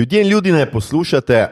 Ljudje in ljudi ne poslušate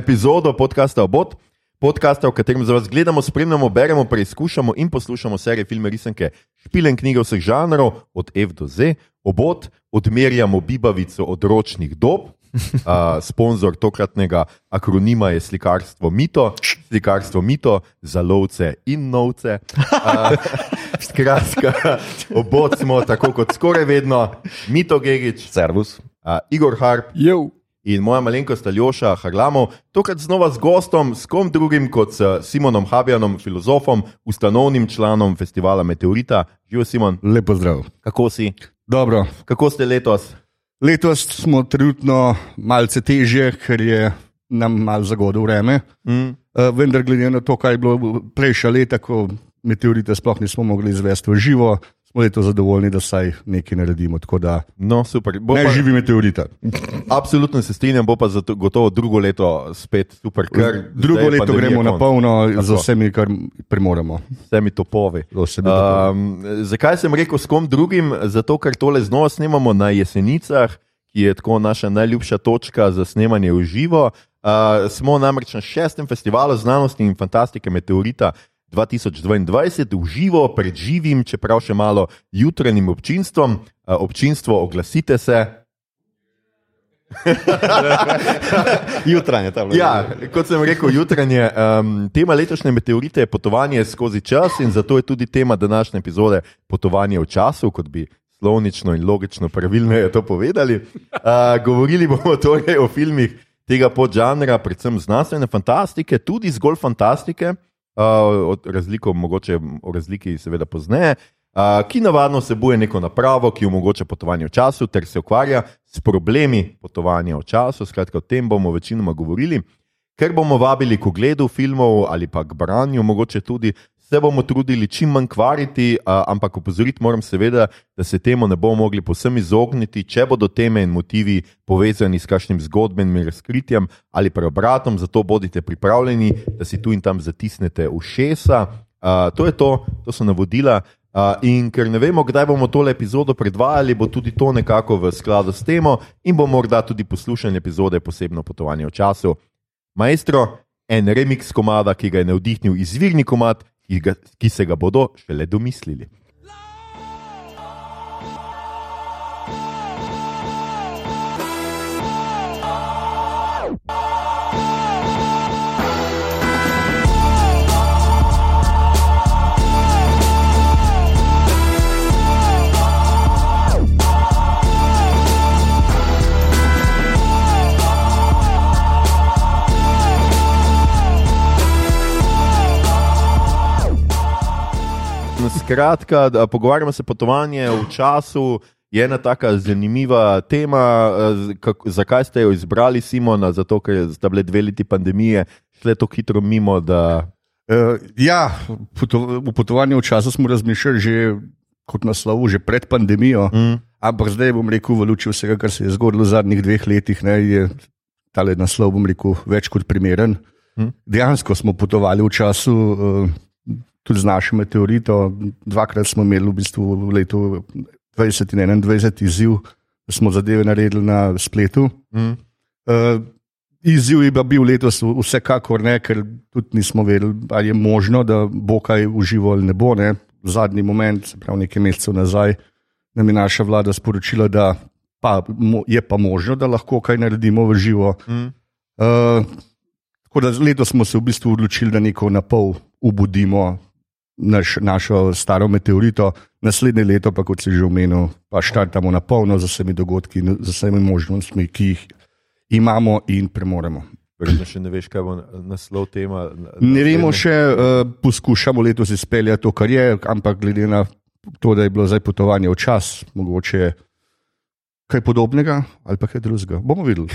epizodo podcasta Obot, podcasta, v katerem za vas gledamo, spremljamo, beremo, preizkušamo in poslušamo serije, filme, risanke, špilen knjige vseh žanrov, od F do Z. Obot odmerjamo bibavico od ročnih dob. Uh, sponzor tokratnega akronima je slikarstvo Mito, slikarstvo Mito za lovce in novce. Uh, skratka, obod smo tako kot skoraj vedno, Mito Gigič, Servus. Uh, Igor Harp Jo. in moja malenkost Aljoša Harlamov, tokrat znova z gostom, s kom drugim kot s Simonom Habjanom, filozofom, ustanovnim članom festivala Meteorita. Živijo Simon, Lepo zdrav. kako si? Dobro. Kako ste letos? Letos smo trenutno malce težje, ker je nam malo zagodlo vreme. Mm. Uh, vendar, glede na to, kaj je bilo prejšnja leta, ko meteorite sploh nismo mogli izvesti v živo, smo letos zadovoljni, da saj nekaj naredimo. Da No, super. Bo ne pa- živi meteorita. Absolutno se strinjam, bo pa zato, gotovo drugo leto spet super. Ker Drugo je leto gremo na polno z vsemi, kar premoremo. Vsemi topovi. Vsemi topovi. Um, zakaj sem rekel s kom drugim? Zato, ker tole znova snemamo na jesenicah, ki je tako naša najljubša točka za snemanje v živo. Uh, smo namreč na šestem festivalu znanosti in fantastike Meteorita 2022 v živo, pred živim, čeprav še malo jutranjim občinstvom. Občinstvo, oglasite se. Jutranje tam. Ja, kot sem rekel, jutranje. Um, tema letošnje meteorite je potovanje skozi čas in zato je tudi tema današnje epizode potovanje v času, kot bi slovnično in logično pravilno to povedali. Uh, govorili bomo torej o filmih tega podžanra, predvsem znanstvene fantastike, tudi zgolj fantastike, uh, razliko, mogoče o razliki seveda pozneje. Uh, ki navadno vsebuje neko napravo, ki omogoča potovanje v času, ter se ukvarja s problemi potovanja v času. Skratka, o tem bomo večinoma govorili. Ker bomo vabili k ogledu filmov ali pa k branju, mogoče tudi se bomo trudili čim manj kvariti, a, ampak opozoriti moram seveda, da se temu ne bomo mogli posem izogniti, če bodo teme in motivi povezani s kakšnim zgodbenim razkritjem ali pa obratom, zato bodite pripravljeni, da si tu in tam zatisnete ušesa. A, to je to, to so navodila. Uh, in ker ne vemo, kdaj bomo tole epizodo predvajali, bo tudi to nekako v skladu s temo, in bo morda tudi poslušanje epizode posebno potovanje v času. Maestro, en remix komada, ki ga je navdihnil izvirni komad, ki, ga, ki se ga bodo šele domislili. Skratka, pogovarjamo se o potovanju v času. Je ena tako zanimiva tema, eh, z- kak, zakaj ste jo izbrali, Simona? Zato, ker sta bile dve leti pandemije, šle tako hitro mimo. Da... Uh, ja, potov, v potovanju v času smo razmišljali že kot naslov, že pred pandemijo. Mm. Ampak zdaj bom rekel, v luči vsega, kar se je zgodilo v zadnjih dveh letih, ne, je tale naslov, bom rekel, več kot primeren. Hm. Dejansko smo potovali v času, uh, tudi z našim meteoritom. Dvakrat smo imeli v bistvu v letu 20 in 21 izziv, da smo zadeve naredili na spletu. Mm. Uh, izziv je pa bil letos vsekakor ne, ker tudi nismo vedeli, ali je možno, da bo kaj uživo ali ne bo. Ne. Zadnji moment, pravi nekaj mesecev nazaj, nam je naša vlada sporočila, da pa, mo, je pa možno, da lahko kaj naredimo v živo. Mm. Uh, tako da letos smo se v bistvu odločili, da neko na pol ubudimo naš, našo staro meteorito, naslednje leto pa, kot si že omenil, pa štartamo na polno z vsemi dogodki, z vsemi možnostmi, ki jih imamo in premoremo. Verjetno še ne veš, kaj bo naslov tema. Ne vemo še, uh, poskušamo letos izpeljati to, kar je, ampak glede na to, da je bilo zdaj potovanje v čas, mogoče kaj podobnega ali pa kaj drugega. Bomo videli.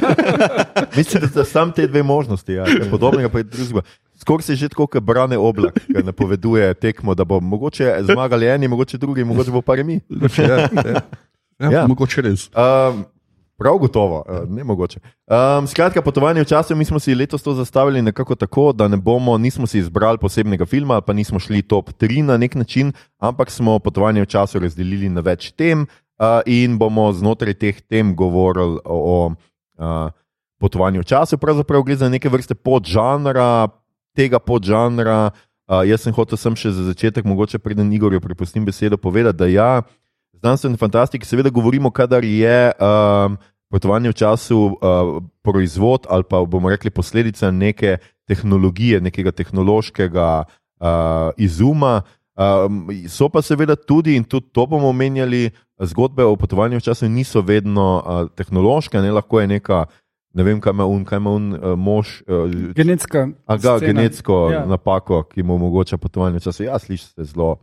Mislim, da sta samo te dve možnosti, ja. kaj podobnega pa je drugega. Skoraj se že tako, kot brane oblak, ki napoveduje tekmo, da bo mogoče zmagali eni, mogoče drugi, mogoče bo pa remi. Ja, ja. Ja, Ja. Mogoče res. Um, prav gotovo, uh, ne mogoče. Um, skratka, potovanje v času, mi smo si letos to zastavili nekako tako, da ne bomo, nismo si izbrali posebnega filma, pa nismo šli top 3 na nek način, ampak smo potovanje v času razdelili na več tem. uh, in bomo znotraj teh tem govorili o, o uh, potovanju v času. Pravzaprav gre za neke vrste podžanra, tega podžanra. Uh, jaz sem hotel sem še za začetek, mogoče preden Igorju prepustim besedo, povedati, da ja, znanstveni fantastiki seveda govorimo, kadar je um, potovanje v času uh, proizvod ali pa bomo rekli posledica neke tehnologije, nekega tehnološkega uh, izuma. Um, so pa seveda tudi, in tudi to bomo omenjali, zgodbe o potovanju v času niso vedno uh, tehnološke, ne lahko je neka. Ne vem, kaj ima un, kaj ima un uh, mož. Uh, Genetska. Aga, genetsko ja. napako, ki mu omogoča potovanje v času. Ja, slišiš se zelo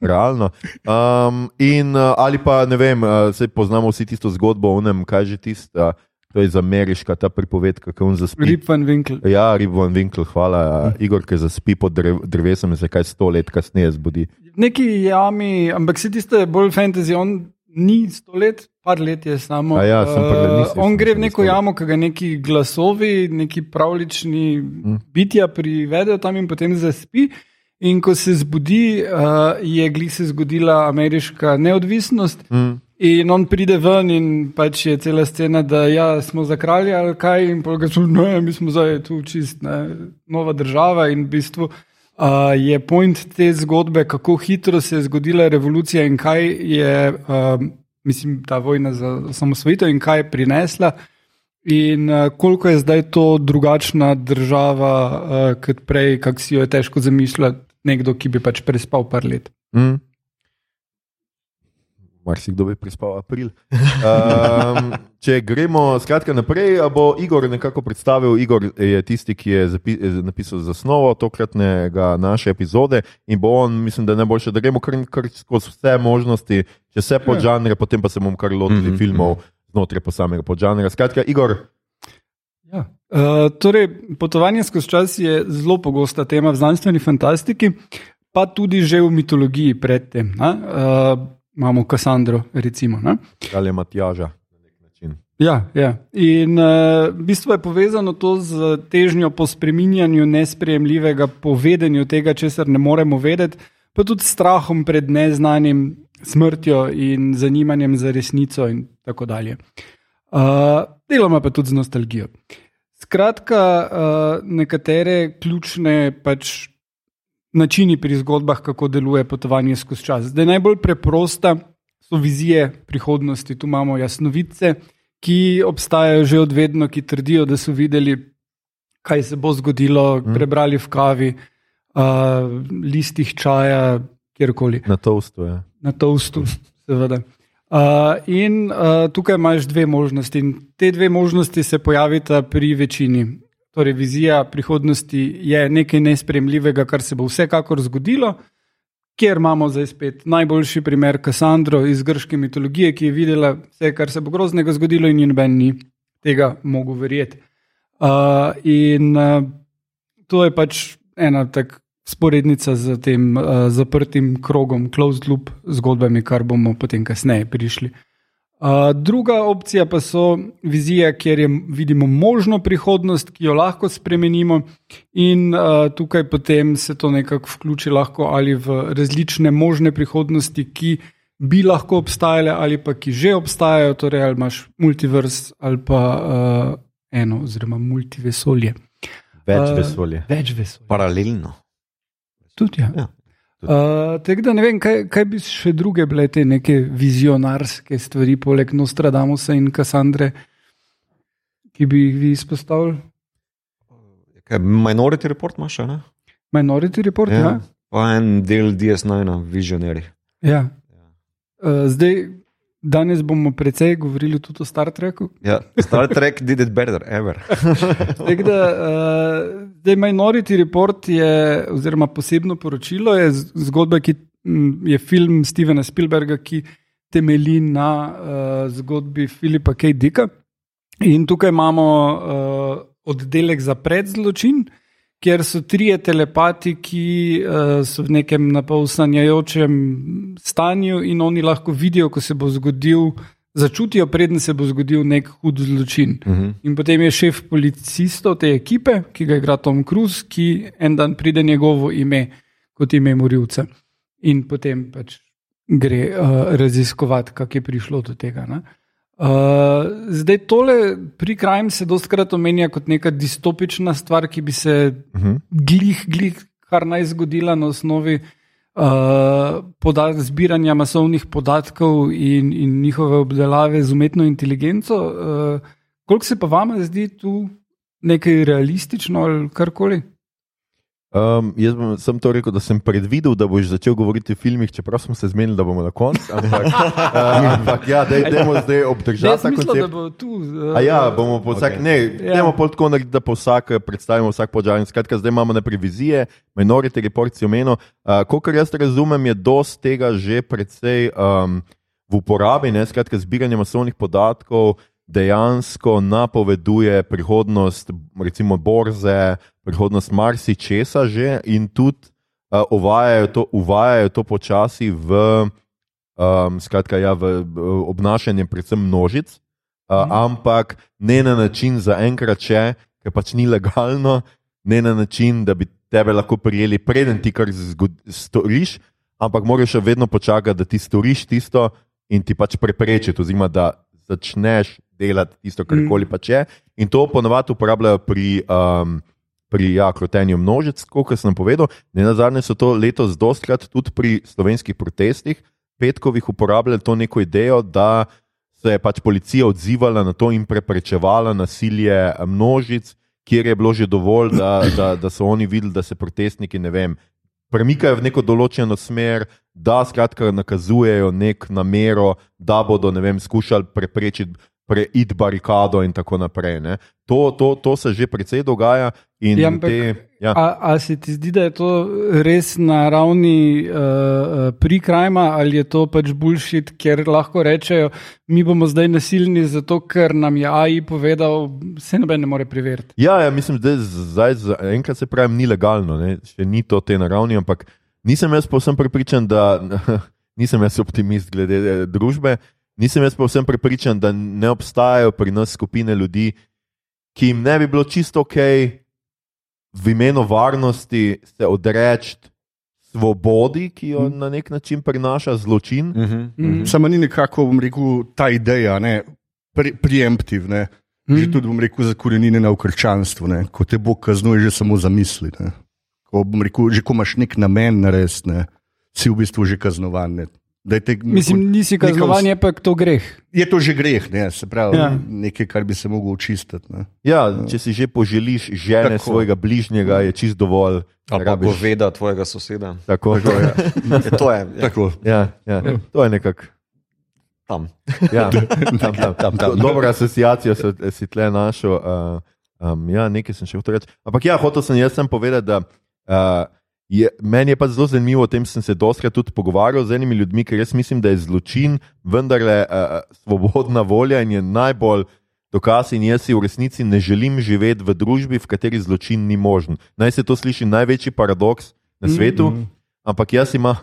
realno. Um, in, uh, ali pa ne vem, se poznamo vsi tisto zgodbo o tem, kaj že tisto. Uh, To je iz ameriška ta pripovedka, kako on zaspi. Rip van Winkle. Ja, Rip van Winkle, hvala. Hm. Igor, ki zaspi pod drev, drevesom in se kaj sto let kasneje zbudi. Neki jami, ampak si tiste bolj fantasy, on ni sto let, par let je samo. Ja, uh, on gre v neko jamo, ki ga neki glasovi, neki pravlični hmm. bitja privedejo tam in potem zaspi. In ko se zbudi, uh, je glih se zgodila ameriška neodvisnost. Hmm. In on pride ven in pač je cela scena, da ja, smo za kralja ali kaj, in pa ga čutijo, da mi smo zdaj tu čist ne, nova država. In v bistvu uh, je point te zgodbe, kako hitro se je zgodila revolucija in kaj je, uh, mislim, ta vojna za samosvojitev in kaj je prinesla. In uh, koliko je zdaj to drugačna država, uh, kot prej, kako si jo je težko zamišljati, nekdo, ki bi pač prespal par let. Mm marsikdo bi prispal april. Um, če gremo skratka naprej, bo Igor nekako predstavil. Igor je tisti, ki je napisal zasnovo tokratnega naše epizode in bo on, mislim, da je najboljše, da gremo kar, kar skozi vse možnosti, če vse podžanre, potem pa se bomo kar lotili mm -hmm. filmov znotraj posamega podžanra. Skratka, Igor. Ja. Uh, torej, potovanje skozi čas je zelo pogosta tema v znanstveni fantastiki, pa tudi že v mitologiji predtem. Uh, imamo Kassandro, recimo. Ne? Ali Matjaža. Ja, ja. In uh, v bistvu je povezano to z težnjo po spreminjanju nesprejemljivega, povedanju tega, česar ne moremo vedeti, pa tudi strahom pred neznanim, smrtjo in zanimanjem za resnico, in tako dalje. Uh, deloma pa tudi z nostalgijo. Skratka, uh, nekatere ključne pač načini pri zgodbah, kako deluje potovanje skozi čas. Zdaj, najbolj preprosta so vizije prihodnosti. Tu imamo jasnovice, ki obstajajo že od vedno, ki trdijo, da so videli, kaj se bo zgodilo, hmm. prebrali v kavi, uh, listih čaja, kjerkoli. Na toastu. Ja. Na toastu, seveda. Uh, in uh, tukaj imaš dve možnosti, in te dve možnosti se pojavita pri večini Torej, vizija prihodnosti je nekaj nespremljivega, kar se bo vsekakor zgodilo, kjer imamo zdaj spet najboljši primer Kassandro iz grške mitologije, ki je videla vse, kar se bo groznega zgodilo, in noben ni tega mogel verjeti. Uh, in uh, to je pač ena tak sporednica z tem uh, zaprtim krogom, closed loop zgodbami, kar bomo potem kasneje prišli. Uh, druga opcija pa so vizije, kjer je, vidimo možno prihodnost, ki jo lahko spremenimo, in uh, tukaj potem se to nekako vključi lahko ali v različne možne prihodnosti, ki bi lahko obstajale, ali pa ki že obstajajo, torej ali imaš multivers ali pa uh, eno, oziroma multivesolje. Več vesolje. Uh, več vesolje. Paralelno. Tudi ja. ja. Uh, Tako da ne vem, kaj, kaj bi še druge bile te neke vizionarske stvari, poleg Nostradamusa in Kassandre, ki bi jih vi izpostavili. Kaj, minority report imaš, ne? Minority report, ja. ja. Pa en del DS9, vizionari. Ja. Uh, zdaj, Danes bomo precej govorili tudi o Star Treku. Ja, Star Trek did it better, ever. da, uh, Minority Report je, oziroma posebno poročilo, je zgodba, ki je film Stevena Spielberga, ki temelji na uh, zgodbi Filipa K. Dicka. In tukaj imamo uh, oddelek za predzločin, kjer so trije telepati, ki uh, so v nekem napolsanjajočem stanju in oni lahko vidijo, ko se bo zgodil. Začutijo, preden se bo zgodil nek hud zločin. Uh mhm. -huh. In potem je šef policistov te ekipe, ki ga igra Tom Cruise, ki en dan pride njegovo ime kot ime morilca. In potem pač gre uh, raziskovati, kako je prišlo do tega. Ne? Uh, zdaj, tole pri krajmu se dostakrat omenja kot neka distopična stvar, ki bi se uh -huh. glih, glih, kar naj zgodila na osnovi uh, zbiranja masovnih podatkov in, in njihove obdelave z umetno inteligenco. Uh, koliko se pa vam zdi tu nekaj realistično ali karkoli? Um, jaz bom, sem to rekel, da sem predvidel, da boš začel govoriti o filmih, čeprav smo se zmenili, da bomo na koncu. Ampak, uh, ampak ja, dajmo zdaj obdržati ta koncept. Uh, ja, bomo po vsak, okay. ne, ja. dajmo pol tako narediti, da po vsak predstavimo vsak podžar. Skratka, zdaj imamo najprej vizije, minority report si omenil. Uh, Kolikor jaz razumem, je dost tega že predvsej um, v uporabi, ne, skratka, zbiranje masovnih podatkov dejansko napoveduje prihodnost, recimo, borze, prihodnost marsičesa že in tudi uh, uvajajo, to, uvajajo to počasi v, um, skratka, ja, v, obnašanje, predvsem množic, uh, mm. ampak ne na način za enkrat, če pač ni legalno, ne na način, da bi tebe lahko prijeli, preden ti kar storiš, ampak moraš še vedno počakati, da ti storiš tisto in ti pač preprečiti, oziroma da začneš delati tisto, kar koli mm. pač je. In to ponovadi uporabljajo pri, um, pri ja, krotenju množic, kot sem povedal. Ne na zadnje so to letos dostkrat tudi pri slovenskih protestih, petkovih uporabljali to neko idejo, da se je pač policija odzivala na to in preprečevala nasilje množic. Kjer je bilo že dovolj, da, da, da so oni videli, da se protestniki vem, premikajo v neko določeno smer, da skratka nakazujejo nek namero, da bodo vem, skušali preprečiti preid barikado in tako naprej. To, to, to se že precej dogaja. Ja, te, ja. a, a se ti zdi, da je to res na ravni uh, prikrajma ali je to pač bulšit, ker lahko rečejo, mi bomo zdaj nasilni zato, ker nam je AI povedal, se noben ne more preveriti. Ja, ja mislim, da zdaj enkrat se pravi, ni legalno, ne? še ni to te na ravni, ampak nisem jaz povsem prepričan, da nisem jaz optimist glede družbe. Nisem jaz pa vsem prepričan, da ne obstajajo pri nas skupine ljudi, ki jim ne bi bilo čisto ok v imenu varnosti se odreči svobodi, ki jo mm. na nek način prinaša zločin. Mm -hmm. mm -hmm. Samo ni nekako, bom rekel, ta ideja, ne, ne, mm že tudi, bom rekel, zakorenjena v krščanstvu, ne, ko te Bog kaznuje že samo za misli. Ne. Ko, rekel, že ko imaš nek namen narediti, si v bistvu že kaznovan. Ne. Te, Mislim, nisi kaznovan, je pa to greh. Je to že greh, ne? se pravi, ja. nekaj, kar bi se lahko očistiti. Ja, če si že poželiš žene Tako. svojega bližnjega, je čist dovolj. Ali pa goveda tvojega soseda. Tako, Tako je. je. to je. Ja. Ja, ja. ja. To je nekako. Tam. Ja, tam, tam, tam, tam. Dobro asociacijo si tle našel. Uh, um, ja, nekaj sem še hotel reči. Ampak ja, hotel sem jaz sem povedati, da. Uh, Je, meni je pa zelo zanimivo, o tem sem se doskrat tudi pogovarjal z enimi ljudmi, ker jaz mislim, da je zločin vendarle uh, svobodna volja in je najbolj dokaz. In jaz si v resnici ne želim živeti v družbi, v kateri zločin ni možen. Naj se to sliši največji paradoks na svetu, mm -hmm. ampak jaz imam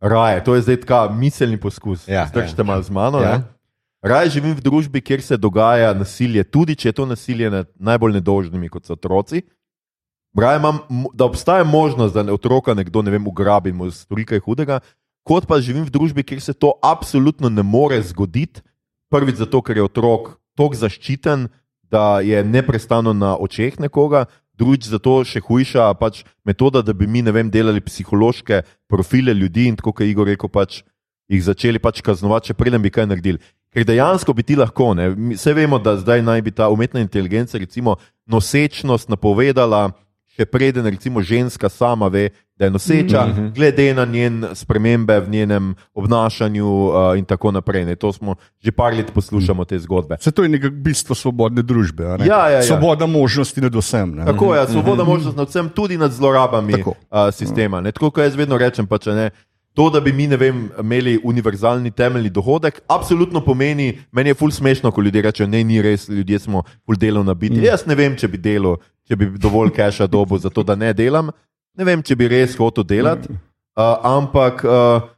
raje, to je zdaj ta miselni poskus. Ja, Zdržite ja. malo z mano. Ja. Raje živim v družbi, kjer se dogaja nasilje, tudi če je to nasilje nad najbolj nedožnimi, kot so otroci. Braj, imam, da obstaja možnost, da ne otroka nekdo ne vem, ugrabi in stori kaj hudega, kot pa živim v družbi, kjer se to absolutno ne more zgoditi. Prvič zato, ker je otrok tako zaščiten, da je neprestano na očeh nekoga, drugič zato še hujša pač metoda, da bi mi vem, delali psihološke profile ljudi in tako, kot je Igor rekel, pač jih začeli pač kaznovati, če preden bi kaj naredili. Ker dejansko bi ti lahko, vse vemo, da zdaj naj bi ta umetna inteligenca, recimo, nosečnost napovedala še preden recimo ženska sama ve, da je noseča, mm -hmm. glede na njen spremembe v njenem obnašanju uh, in tako naprej. Ne. To smo že par let poslušali te zgodbe. Se to je nekako bistvo svobodne družbe. Ja, ja, ja. Svoboda možnosti nad vsem. Ne. Tako je, ja, svoboda mm -hmm. možnosti nad vsem, tudi nad zlorabami uh, sistema. Ne. Tako kot jaz vedno rečem, pa če ne. To, da bi mi vem, imeli univerzalni temeljni dohodek, absolutno pomeni, meni je ful smešno, ko ljudje rečejo, da ni res, ljudje smo ful delovni biti. Mm. Jaz ne vem, če bi delal, če bi dovolj keša dobo za to, da ne delam. Ne vem, če bi res hotel delati, uh, ampak uh,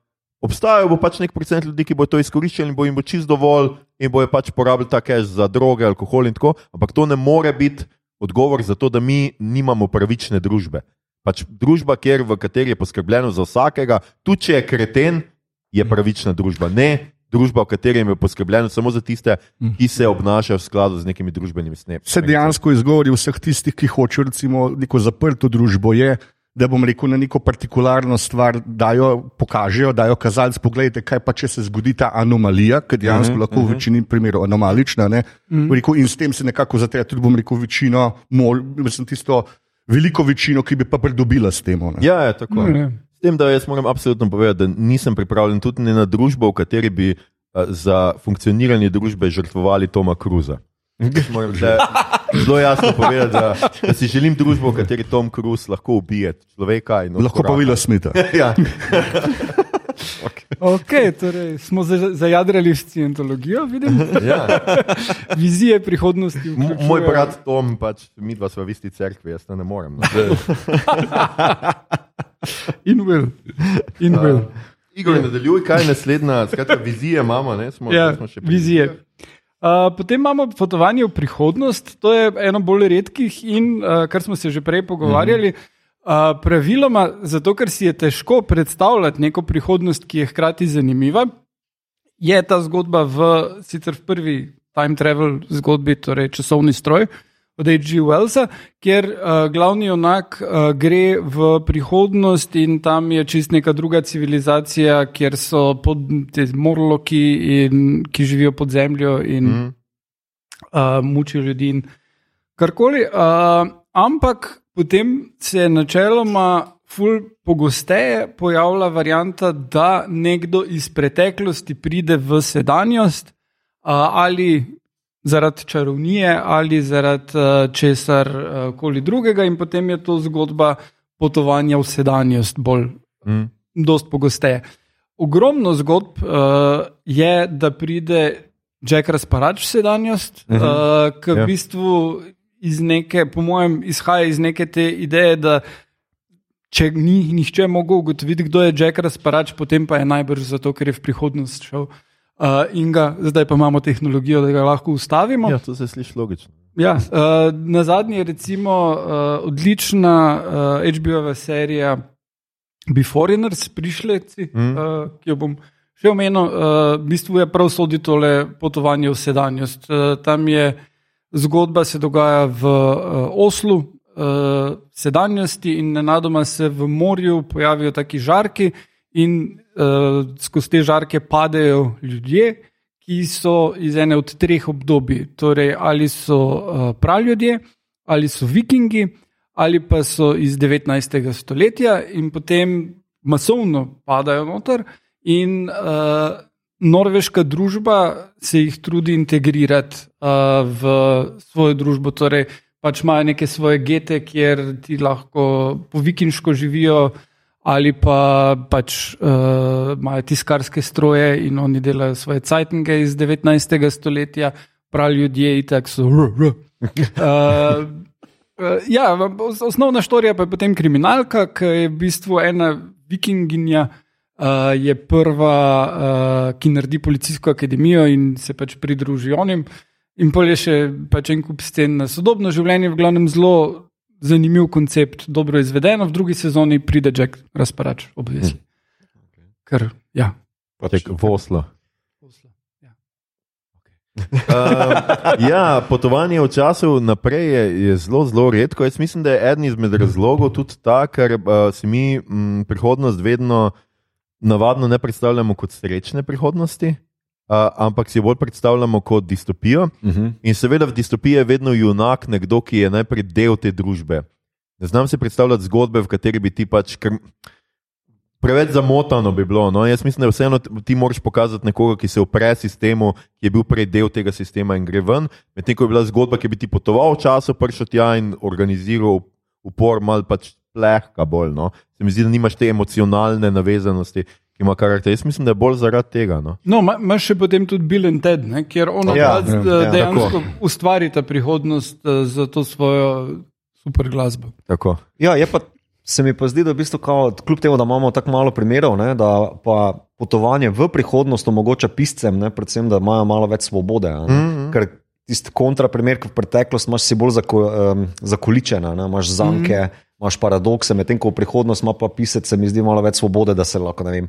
obstajajo bo pač nek procent ljudi, ki bo to izkoriščali in bo jim bo čist dovolj in bojo pač porabili ta keš za droge, alkohol in tako. Ampak to ne more biti odgovor za to, da mi nimamo pravične družbe. Pač družba, kjer, v kateri je poskrbljeno za vsakega, tudi če je kreten, je pravična družba. Ne družba, v kateri je poskrbljeno samo za tiste, ki se obnašajo v skladu z nekimi družbenimi snepi. Vse dejansko izgovori vseh tistih, ki hočejo recimo neko zaprto družbo, je, da bom rekel na neko partikularno stvar, da jo pokažejo, da jo kazalci pogledajte, kaj pa če se zgodi ta anomalija, ki je dejansko uh -huh, lahko v večini primerov anomalična. Uh -huh. rekel, in s tem se nekako zateja tudi, bom rekel, večino, mol, mislim, tisto veliko večino, ki bi pa pridobila s tem. Ja, ja, tako je. S tem, da jaz moram absolutno povedati, da nisem pripravljen tudi na družbo, v kateri bi uh, za funkcioniranje družbe žrtvovali Toma Cruza. Moram zelo jasno povedati, da, da si želim družbo, v kateri Tom Cruise lahko ubije človeka. Lahko pa vila smita. ja. Okay. Okay, torej smo zajadrali v scientologijo, vidim. Ja. Vizije prihodnosti. M moj brat Tom, pač, mi dva smo v isti cerkvi, jaz ne morem. No. In will. In will. Uh, Igor, nadaljuj, kaj je naslednja, skratka, vizije imamo. Ne, smo, ja, smo vizije. Uh, potem imamo potovanje v prihodnost, to je eno bolj redkih in uh, kar smo se že prej pogovarjali. Uh, praviloma, zato ker si je težko predstavljati neko prihodnost, ki je hkrati zanimiva, je ta zgodba v sicer v prvi time travel zgodbi, torej časovni stroj, od H.G. Wellsa, kjer uh, glavni onak uh, gre v prihodnost in tam je čist neka druga civilizacija, kjer so pod te morloki, in, ki živijo pod zemljo in mm. uh, mučijo ljudi. Karkoli. Uh, ampak potem se načeloma. Ful pogosteje pojavlja varianta, da nekdo iz preteklosti pride v sedanjost, ali zaradi čarovnije ali zaradi česar koli drugega, in potem je to zgodba potovanja v sedanjost, bolj, mm. dost pogosteje. Ogromno zgodb uh, je, da pride Jack Rasparač v sedanjost, uh -huh. uh, ki v ja. bistvu iz neke, po mojem, izhaja iz neke te ideje, da če ni nihče mogel ugotoviti, kdo je Jack Rasparač, potem pa je najbrž zato, ker je v prihodnost šel. Uh, Uh, in ga, zdaj pa imamo tehnologijo, da ga lahko ustavimo. Ja, to se sliši logično. Ja, uh, na zadnji je recimo uh, odlična uh, HBO-va serija Beforeigners, prišleci, mm. uh, ki jo bom še omenil. Uh, v bistvu je prav sodi tole potovanje v sedanjost. Uh, tam je zgodba, se dogaja v uh, Oslu, uh, sedanjosti in nenadoma se v morju pojavijo taki žarki in uh, skozi te žarke padejo ljudje, ki so iz ene od treh obdobij. Torej, ali so uh, praljudje, ali so vikingi, ali pa so iz 19. stoletja in potem masovno padajo noter. In uh, norveška družba se jih trudi integrirati uh, v svojo družbo. Torej, pač imajo neke svoje gete, kjer ti lahko po vikinško živijo ali pa pač uh, imajo tiskarske stroje in oni delajo svoje cajtnge iz 19. stoletja, pravi ljudje, itak so. Uh, uh, ja, osnovna štorija pa je potem kriminalka, ki je v bistvu ena vikinginja. Uh, je prva, uh, ki naredi policijsko akademijo in se pač pridruži onim, in pa je še pač en kup scen na sodobno življenje, v glavnem zelo zanimiv koncept, dobro izvedeno, v drugi sezoni pride Jack Rasparač, obvezni. Hmm. Okay. Ker, ja. Pač Voslo. Ja. uh, ja, potovanje v času naprej je, je zelo, zelo redko. Jaz mislim, da je eden izmed razlogov tudi ta, ker uh, si mi m, prihodnost vedno navadno ne predstavljamo kot srečne prihodnosti uh, ampak si bolj predstavljamo kot distopijo. Uh Mhm. -huh. In seveda v distopiji je vedno junak nekdo, ki je najprej del te družbe. Ne znam si predstavljati zgodbe, v kateri bi ti pač. Kr... Preveč zamotano bi bilo. No? Jaz mislim, da vseeno ti moraš pokazati nekoga, ki se upre sistemu, ki je bil prej del tega sistema in gre ven. Medtem ko je bila zgodba, ki bi ti potoval v času, prišel tja in organiziral upor, mal pač plehka bolj. No? Se mi zdi, da nimaš te emocionalne navezanosti, ki ima karakter. Jaz mislim, da je bolj zaradi tega. No, no imaš še potem tudi Bill and Ted, ne, kjer ona Ja, ja, ja, dejansko ustvari ta prihodnost eh, za to svojo super glasbo. tako. Ja, je pa, se mi pa zdi, da v bistvu, kao, kljub temu, da imamo tako malo primerov, ne, da pa potovanje v prihodnost omogoča piscem, ne, predvsem, da imajo malo več svobode. a Ne, mm. -hmm. Ker tisti kontraprimer, ki v preteklosti imaš si bolj zako, um, zakoličena, ne, imaš zanke, mm -hmm. Imaš paradokse, medtem ko v prihodnost ima pa pisec, se mi zdi malo več svobode, da se lahko, vem.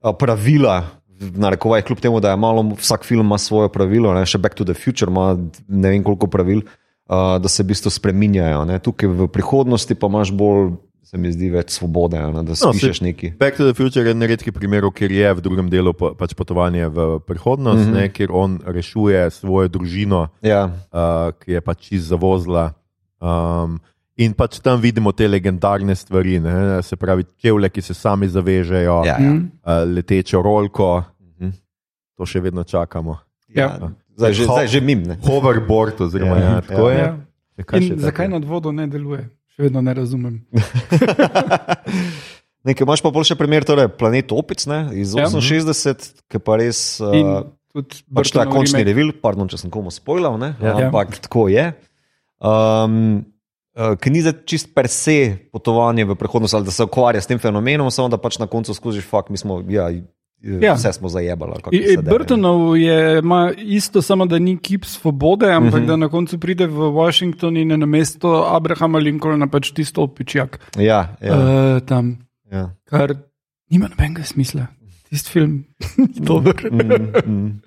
a, pravila. Narekovaj, kljub temu, da je malo, vsak film ima svoje pravilo, ne? še Back to the Future ima ne vem koliko pravil, uh, da se v bistvu spreminjajo. Ne? Tukaj v prihodnosti pa imaš bolj, se mi zdi, več svobode, ne? da No, spišeš saj- neki. Back to the Future je eden redkih primerov, kjer je v drugem delu pa, pač potovanje v prihodnost, mm -hmm. ne, kjer on rešuje svojo družino, Ja, uh, ki je pač čist zavozila. Um, in pač tam vidimo te legendarne stvari, ne, se pravi, čevlje, ki se sami zavežejo, ja, ja. Uh, letečo rolko, Mhm. to še vedno čakamo. Ja. Zdaj, že, zdaj že mim. Ne? Hoverboard, oziroma Ja, ja, ja, tako ja. je. Ja. Še In zakaj nad vodo ne deluje? Še vedno ne razumem. Nekaj imaš pa bolj še primer, torej Planet Opic ne, iz Ja. 68, ki pa res. In Uh, tudi pač to je Burtonov končni revil, pardon, če sem komu spoilal, ne, Ja. ja. ampak tako je. Um, uh, Ker ni zdaj čist per se potovanje v prihodnost, ali da se ukvarja s tem fenomenom, samo da pač na koncu skužiš, fakt, mi smo, ja, ja. Ja. vse smo zajebali. Burtonov je ima isto, samo da ni kip svobode, ampak uh Mhm. -huh. da na koncu pride v Washington in je na mesto Abrahama Lincolna pač tisto opičjak. Ja, ja, Uh, tam, ja. kar nima nobenega smisla. Tisti film ni dober. Mm, mm.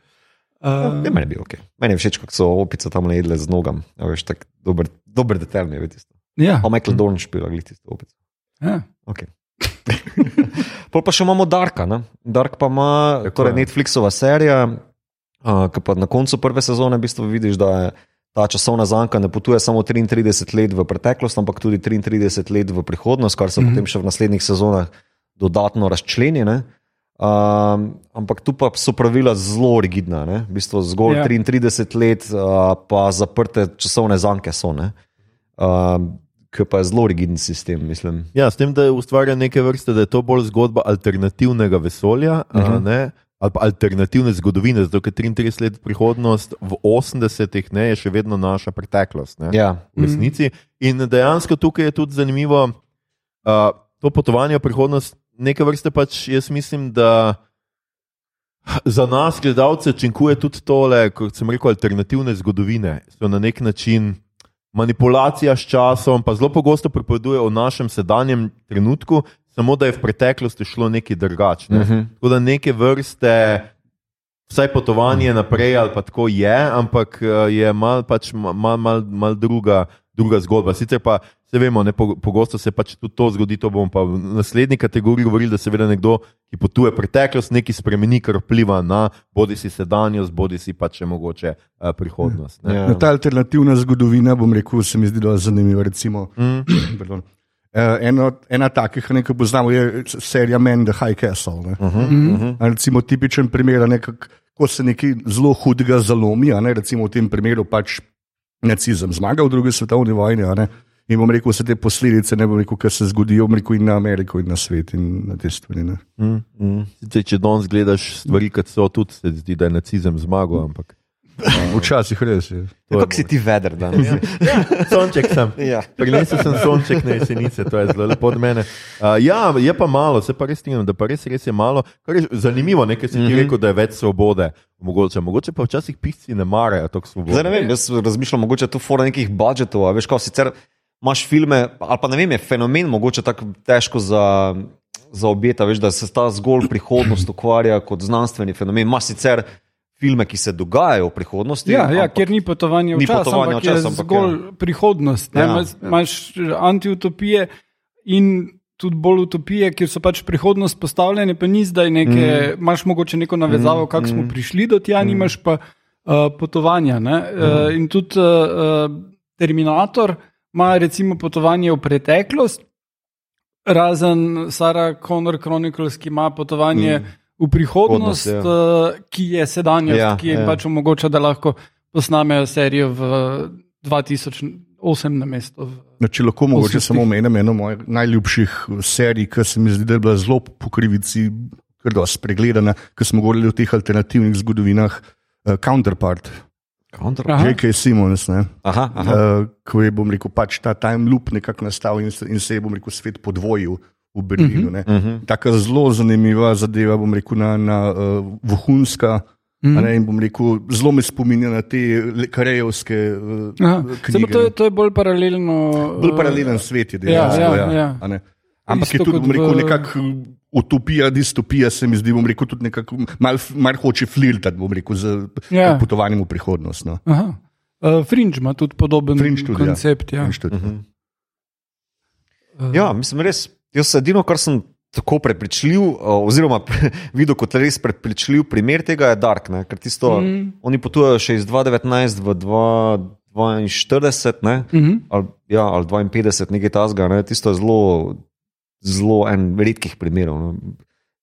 Uh, Ja, meni je bil ok. Meni je všeč, kako so opice tam jedle z nogam. Ja, veš, tak dober, dober detajl mi je bil tisto. ja, Pa Michael Dorn špila, gledi tisto opico. ja. Okay. Pol pa še imamo Darka. Ne? Dark pa ima Tako torej je. Netflixova serija, uh, ki pa na koncu prve sezone v bistvu vidiš, da je ta časovna zanka ne potuje samo 33 let v preteklost, ampak tudi 33 let v prihodnost, kar se mm -hmm. potem še v naslednjih sezonah dodatno razčleni. ne. Um, ampak tu pa so pravila zelo rigidna, ne? v bistvu zgolj Ja. yeah. 33 let, uh, pa zaprte časovne zanke so. ne. Um, Ki pa je zelo rigiden sistem, mislim. Ja, s tem, da ustvarja neke vrste, da je to bolj zgodba alternativnega vesolja, uh Mhm. -huh. ne, ali pa alternativne zgodovine, zato ker 33 let prihodnost v 80-ih ne, je še vedno naša preteklost. Ne, Ja. v resnici. In dejansko tukaj je tudi zanimivo uh, to potovanje v prihodnost, neke vrste pač jaz mislim, da. Za nas, gledalce, činkuje tudi tole, kot sem rekel, alternativne zgodovine. So na nek način manipulacija s časom, pa zelo pogosto pripoveduje o našem sedanjem trenutku, samo da je v preteklosti šlo nekaj drugače. Ne? Mhm. Tako da neke vrste, vsaj potovanje naprej, ali pa tako je, ampak eh, je mal, pač, mal, mal, mal druga, druga zgodba. Sicer pa se vemo, ne, po- pogosto se pač tudi to zgodi, to bomo pa v naslednji kategoriji govorili, da seveda nekdo, ki potuje preteklost, nekaj spremeni, kar vpliva na bodi si sedanjost, bodi si pa če mogoče uh, prihodnost. Ne? Ja. No, ta alternativna zgodovina, bom rekel, se mi zdi zelo zanimiva. Recimo, Mm. pardon. Eh, Eno, ena takih, ki poznamo, je serija Men, The High Castle. Ne. Uh -huh, uh -huh. Recimo tipičen primer, ko se nekaj zelo hudega zalomi, a ne, recimo v tem primeru pač nacizem zmaga v drugi svetovni vojni. a ne, In bom rekel, vse te posledice, ne bom rekel, kar se zgodijo, bom rekel, in na Ameriko, in na svet, in na te stvari. Ne. Mm. Mm. Sicer, če danes gledaš stvari, kot so, tudi se zdi, da je nacizem zmagal. Ampak Včasih res je. to je Kako si ti vedel danes? sonček sem. Ja. Prinesel sem sonček na jesenice, to je zelo lepo od mene. Uh, ja, je pa malo, se pa res strinjam, da pa res, res je malo. Kar je zanimivo, nekaj si ti mm. -hmm. rekel, da je več svobode. Mogoče, mogoče pa včasih pisci ne marajo tako svobode. Zdaj ne vem, jaz razmišljam, mogoče tu fora nekih budžetov, a veš, kako sicer imaš filme, ali pa ne vem, je fenomen mogoče tako težko za. Za objeta, veš, da se ta zgolj prihodnost ukvarja kot znanstveni fenomen. Imaš sicer filme, ki se dogajajo v prihodnosti. Ja, ja, kjer ni potovanja v čas, potovanja ampak v čas, je ampak zgolj prihodnost. ne. Ja, Imaš- Imaš antiutopije in tudi bolj utopije, kjer so pač prihodnost postavljene, pa ni zdaj neke, mm. imaš mogoče neko navezavo, mm. kako smo prišli do tja, nimaš pa uh, potovanja. Ne? Uh, in tudi uh, Terminator ima recimo potovanje v preteklost, razen Sarah Connor Chronicles, ki ima potovanje. Mm. V prihodnost, Prihodnost, ja. ki je sedanjost, Ja, ki jim ja. pač omogoča, da lahko posnamejo serijo v 2008 na mesto. v- No, če lahko mogoče samo omenim eno mojih najljubših serij, ki se mi zdi, da je bila zelo po krivici, kar dosti spregledana, ker smo govorili o teh alternativnih zgodovinah. Uh, Counterpart. J.K. Simmons, ne, Aha, aha. uh, ko je, bom rekel, pač ta time loop nekako nastal in se, in se je, bom rekel, svet podvojil v Berlinu. ne. Uh -huh. Taka zelo zanimiva zadeva, bom rekel, na, na uh, vohunska. Mhm. a Ne, in bom rekel, zelo me spominja na te karejevske uh, knjige. To, je- to je bolj paralelno. Bolj paralelen svet je Ja, dejansko. ja, ja, ja. a ne. Ampak je tudi, bom rekel, v- nekako utopija, distopija, se mi zdi, bom rekel, tudi nekako malo mal hoče flirtati, bom rekel, z Ja. ja. potovanjem v prihodnost. No. Aha. Uh, Fringe ima tudi podoben Fringe tudi, ja. koncept. Ja. Fringe tudi, ja. Uh, Ja, mislim, res. Jaz edino, kar sem tako prepričljiv, uh, oziroma videl kot res prepričljiv primer tega, je Dark. Ne? Ker tisto, mm. oni potujejo še iz 2019 v 2042, ne? uh -huh. ali, ja, ali 52, nekaj tasga. Ne? Tisto je zelo, zelo en redkih primerov. No?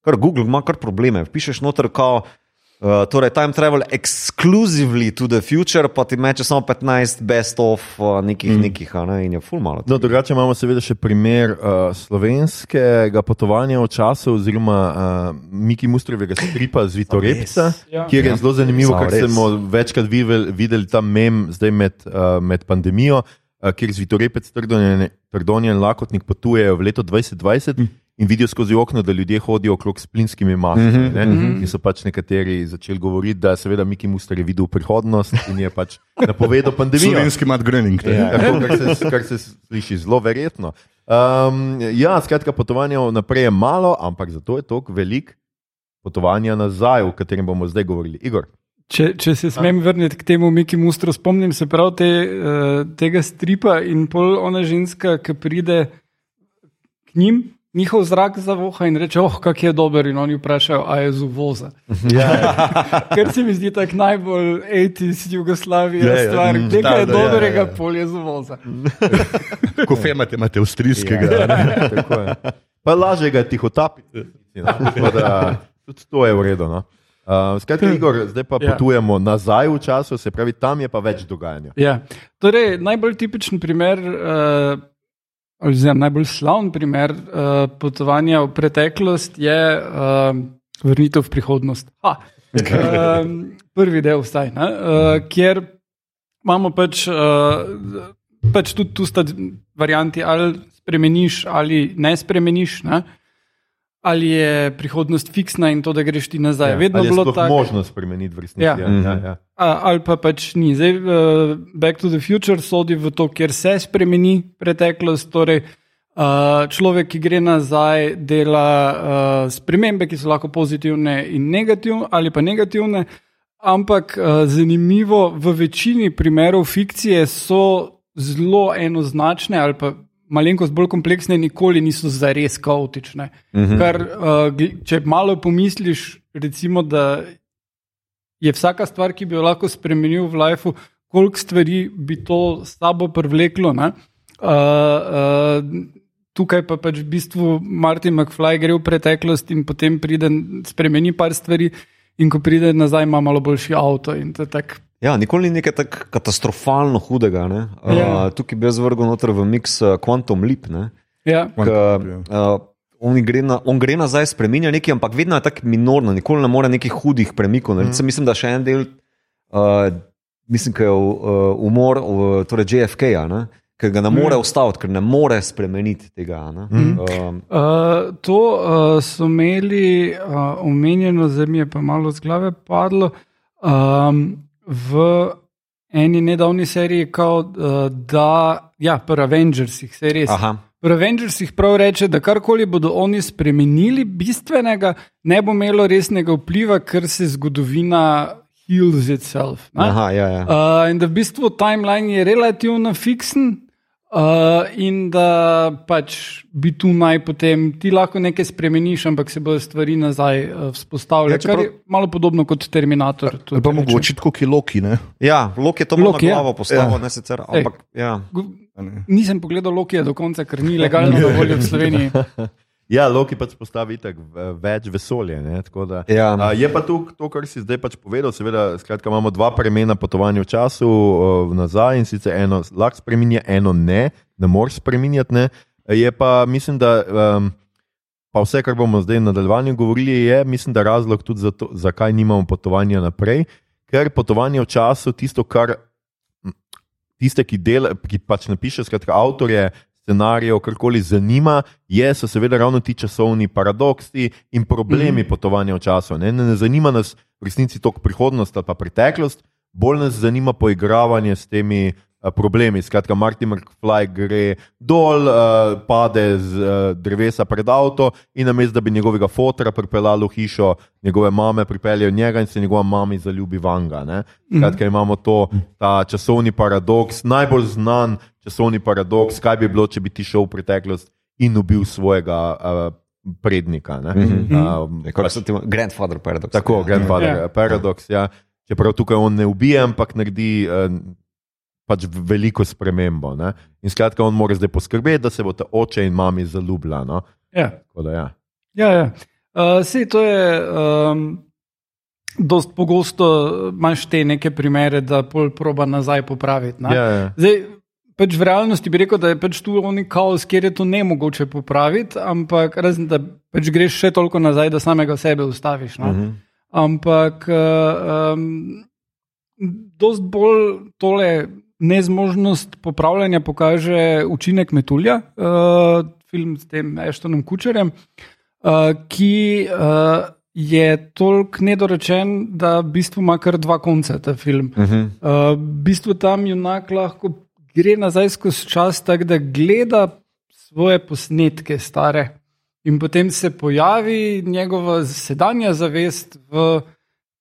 Kar Google ima kar probleme. Pišeš noter, kao, uh, torej time travel exclusively to the future, pa ti meče samo 15 best of uh, nekih, mm. nekih, a ne? in je full malo. No, drugače imamo seveda še primer uh, slovenskega potovanja v času, oziroma uh, Miki Mustrovega stripa z Vitorepca, Ja. kjer je zelo zanimivo, res. smo večkrat videli, videli ta mem zdaj med, uh, med pandemijo, kjer z Vitorepec, Trdonjen Trdonjen Lakotnik potujejo v leto 2020. Hm. In vidijo skozi okno, da ljudje hodijo okrog s plinskimi maskami. Mhm, Mm -hmm. In so pač nekateri začeli govoriti, da seveda Miki Muster je videl prihodnost in je pač napovedal pandemijo. Slovenski Matt Groening. Ja. Tako, kar, se, kar se sliši zelo verjetno. Um, ja, skratka, potovanja naprej je malo, ampak zato je toliko velik potovanja nazaj, o katerem bomo zdaj govorili. Igor. Če, če se smem vrniti k temu Miki Mustru, spomnim se prav te, uh, tega stripa in pol ona ženska, ki pride k njim, njihov zrak zavoha in reče: Oh, kak je dober. In oni vprašajo, a je z uvoza. Ja, Ker se mi zdi tako najbolj 80 Jugoslavija Ja, ja, stvar, mm, nekaj da, je da, ja, dobrega, ja, ja. pol je z uvoza. Kofe imate, imate avstrijskega. ja, tako je. Pa lažje ga tiho tapiti. Tako da tudi to je v redu. No. Uh, skratka, Igor, zdaj pa Ja. potujemo nazaj v času, se pravi, tam je pa več dogajanja. Ja. Torej, najbolj tipičen primer, uh, oziroma najbolj slaven primer uh, potovanja v preteklost je uh, vrnitev v prihodnost. Ha. Um, prvi del, vsaj, ne, uh, kjer imamo pač, uh, pač tudi tu sta varianti, ali spremeniš ali ne spremeniš. Ne. Ali je prihodnost fiksna in to, da greš ti nazaj. Ja, Vedno je bilo tako. možno spremeniti v resnici. Ja. Ja, ja, ja. A, ali pa pač ni. Zdaj, uh, Back to the Future sodi v to, kjer se spremeni preteklost. Torej, uh, človek, ki gre nazaj, dela uh, spremembe, ki so lahko pozitivne in negativne, ali pa negativne. Ampak uh, zanimivo, v večini primerov fikcije so zelo enoznačne ali pa malenkost bolj kompleksne, nikoli niso zares kaotične. Uh -huh. Kar, uh, če malo pomisliš, recimo, da je vsaka stvar, ki bi jo lahko spremenil v lifeu, koliko stvari bi to s sabo privleklo. ne? Uh, uh, tukaj pa pač v bistvu Martin McFly gre v preteklost in potem pride, spremeni par stvari, in ko pride nazaj, ima malo boljši avto. in to je tak- Ja, nikoli ni nekaj tako katastrofalno hudega. Ne? Ja. Uh, tukaj bi jaz vrgel noter v mix uh, Quantum Leap. Ne? Ja, K, uh, on, gre na, on gre nazaj, spremenja nekaj, ampak vedno je tako minorno, nikoli ne more nekih hudih premikov. Mm. Mislim, da še en del, uh, mislim, da je uh, umor uh, torej JFK-ja, ne? ker ga ne more ustaviti, ker ne more spremeniti tega. ne. Um, Uh, to uh, so imeli uh, omenjeno, zdaj mi je pa malo z glave padlo. Um, v eni nedavni seriji, kao, uh, da, ja, pri Avengersih, se res. aha. Pri Avengersih prav reče, da karkoli bodo oni spremenili, bistvenega, ne bo imelo resnega vpliva, ker se zgodovina heals itself. ne. Aha, ja, ja. Uh, in da v bistvu timeline je relativno fiksen, uh, in da pač bi tu naj potem ti lahko nekaj spremeniš, ampak se bodo stvari nazaj uh, vzpostavile. Ja, Ja, čeprav- kar je malo podobno kot Terminator. Ali tudi pa mogoče tako kiloki, ne? ja Lok je to malo Loki, na ja. glavo postavil, Ja. ne sicer, ampak ja. Gu- Nisem pogledal Lokija do konca, ker ni legalno na voljo v Sloveniji. Ja, Loki pač postavi tak več vesolja. ne, tako Da, Ja. a, je pa tu to, kar si zdaj pač povedal. Seveda, skratka, imamo dva premena potovanja v času uh, nazaj in sicer eno lahko spremenja, eno ne, ne moreš spremenjati. Ne. Je pa, mislim, da. Um, Pa vse, kar bomo zdaj v nadaljevanju govorili, je, mislim, da razlog tudi za to, zakaj nimamo potovanja naprej. Ker potovanje v času, tisto, kar tiste, ki, del, ki pač napiše, skratka, avtorje scenarijev, karkoli zanima, je, so seveda ravno ti časovni paradoksi in problemi mm. potovanja v času. Ne, ne, ne zanima nas v resnici toliko prihodnost ali pa preteklost, bolj nas zanima poigravanje s temi. Uh, problemi. Skratka, Martin McFly gre dol, uh, pade z uh, drevesa pred avto in namesto da bi njegovega fotra pripeljali v hišo, njegove mame pripeljejo njega in se njegova mama zaljubi vanga. Ne? Skratka, imamo to, ta časovni paradoks, najbolj znan časovni paradoks, kaj bi bilo, če bi ti šel v preteklost in ubil svojega. Uh, Prednika. Mm -hmm. um, pač, grandfather paradox. Tako, grandfather yeah. paradox. Ja. Čeprav tukaj on ne ubije, ampak naredi uh, pač veliko spremembo. Ne. In skratka, on mora zdaj poskrbeti, da se bo ta oče in mami zaljubila. No. Ja. Da, ja. Ja, ja. Uh, sej, to je. Um... Dost pogosto imaš te neke primere, da pol proba nazaj popraviti. Ja, ja. Zdaj, pač v realnosti bi rekel, da je pač tu oni kaos, kjer je to ne mogoče popraviti, ampak razen da pač greš še toliko nazaj, da samega sebe ustaviš. No? Uh -huh. Ampak um, dost bolj tole nezmožnost popravljanja pokaže učinek Metulja, uh, film s tem Eštonom Kučerjem, uh, ki. Uh, Je toliko nedorečen, da v bistvu ima kar dva konca ta film. Uh -huh. uh, v bistvu tam junak lahko gre nazaj skozi čas, tako da gleda svoje posnetke, stare. In potem se pojavi njegova sedanja zavest v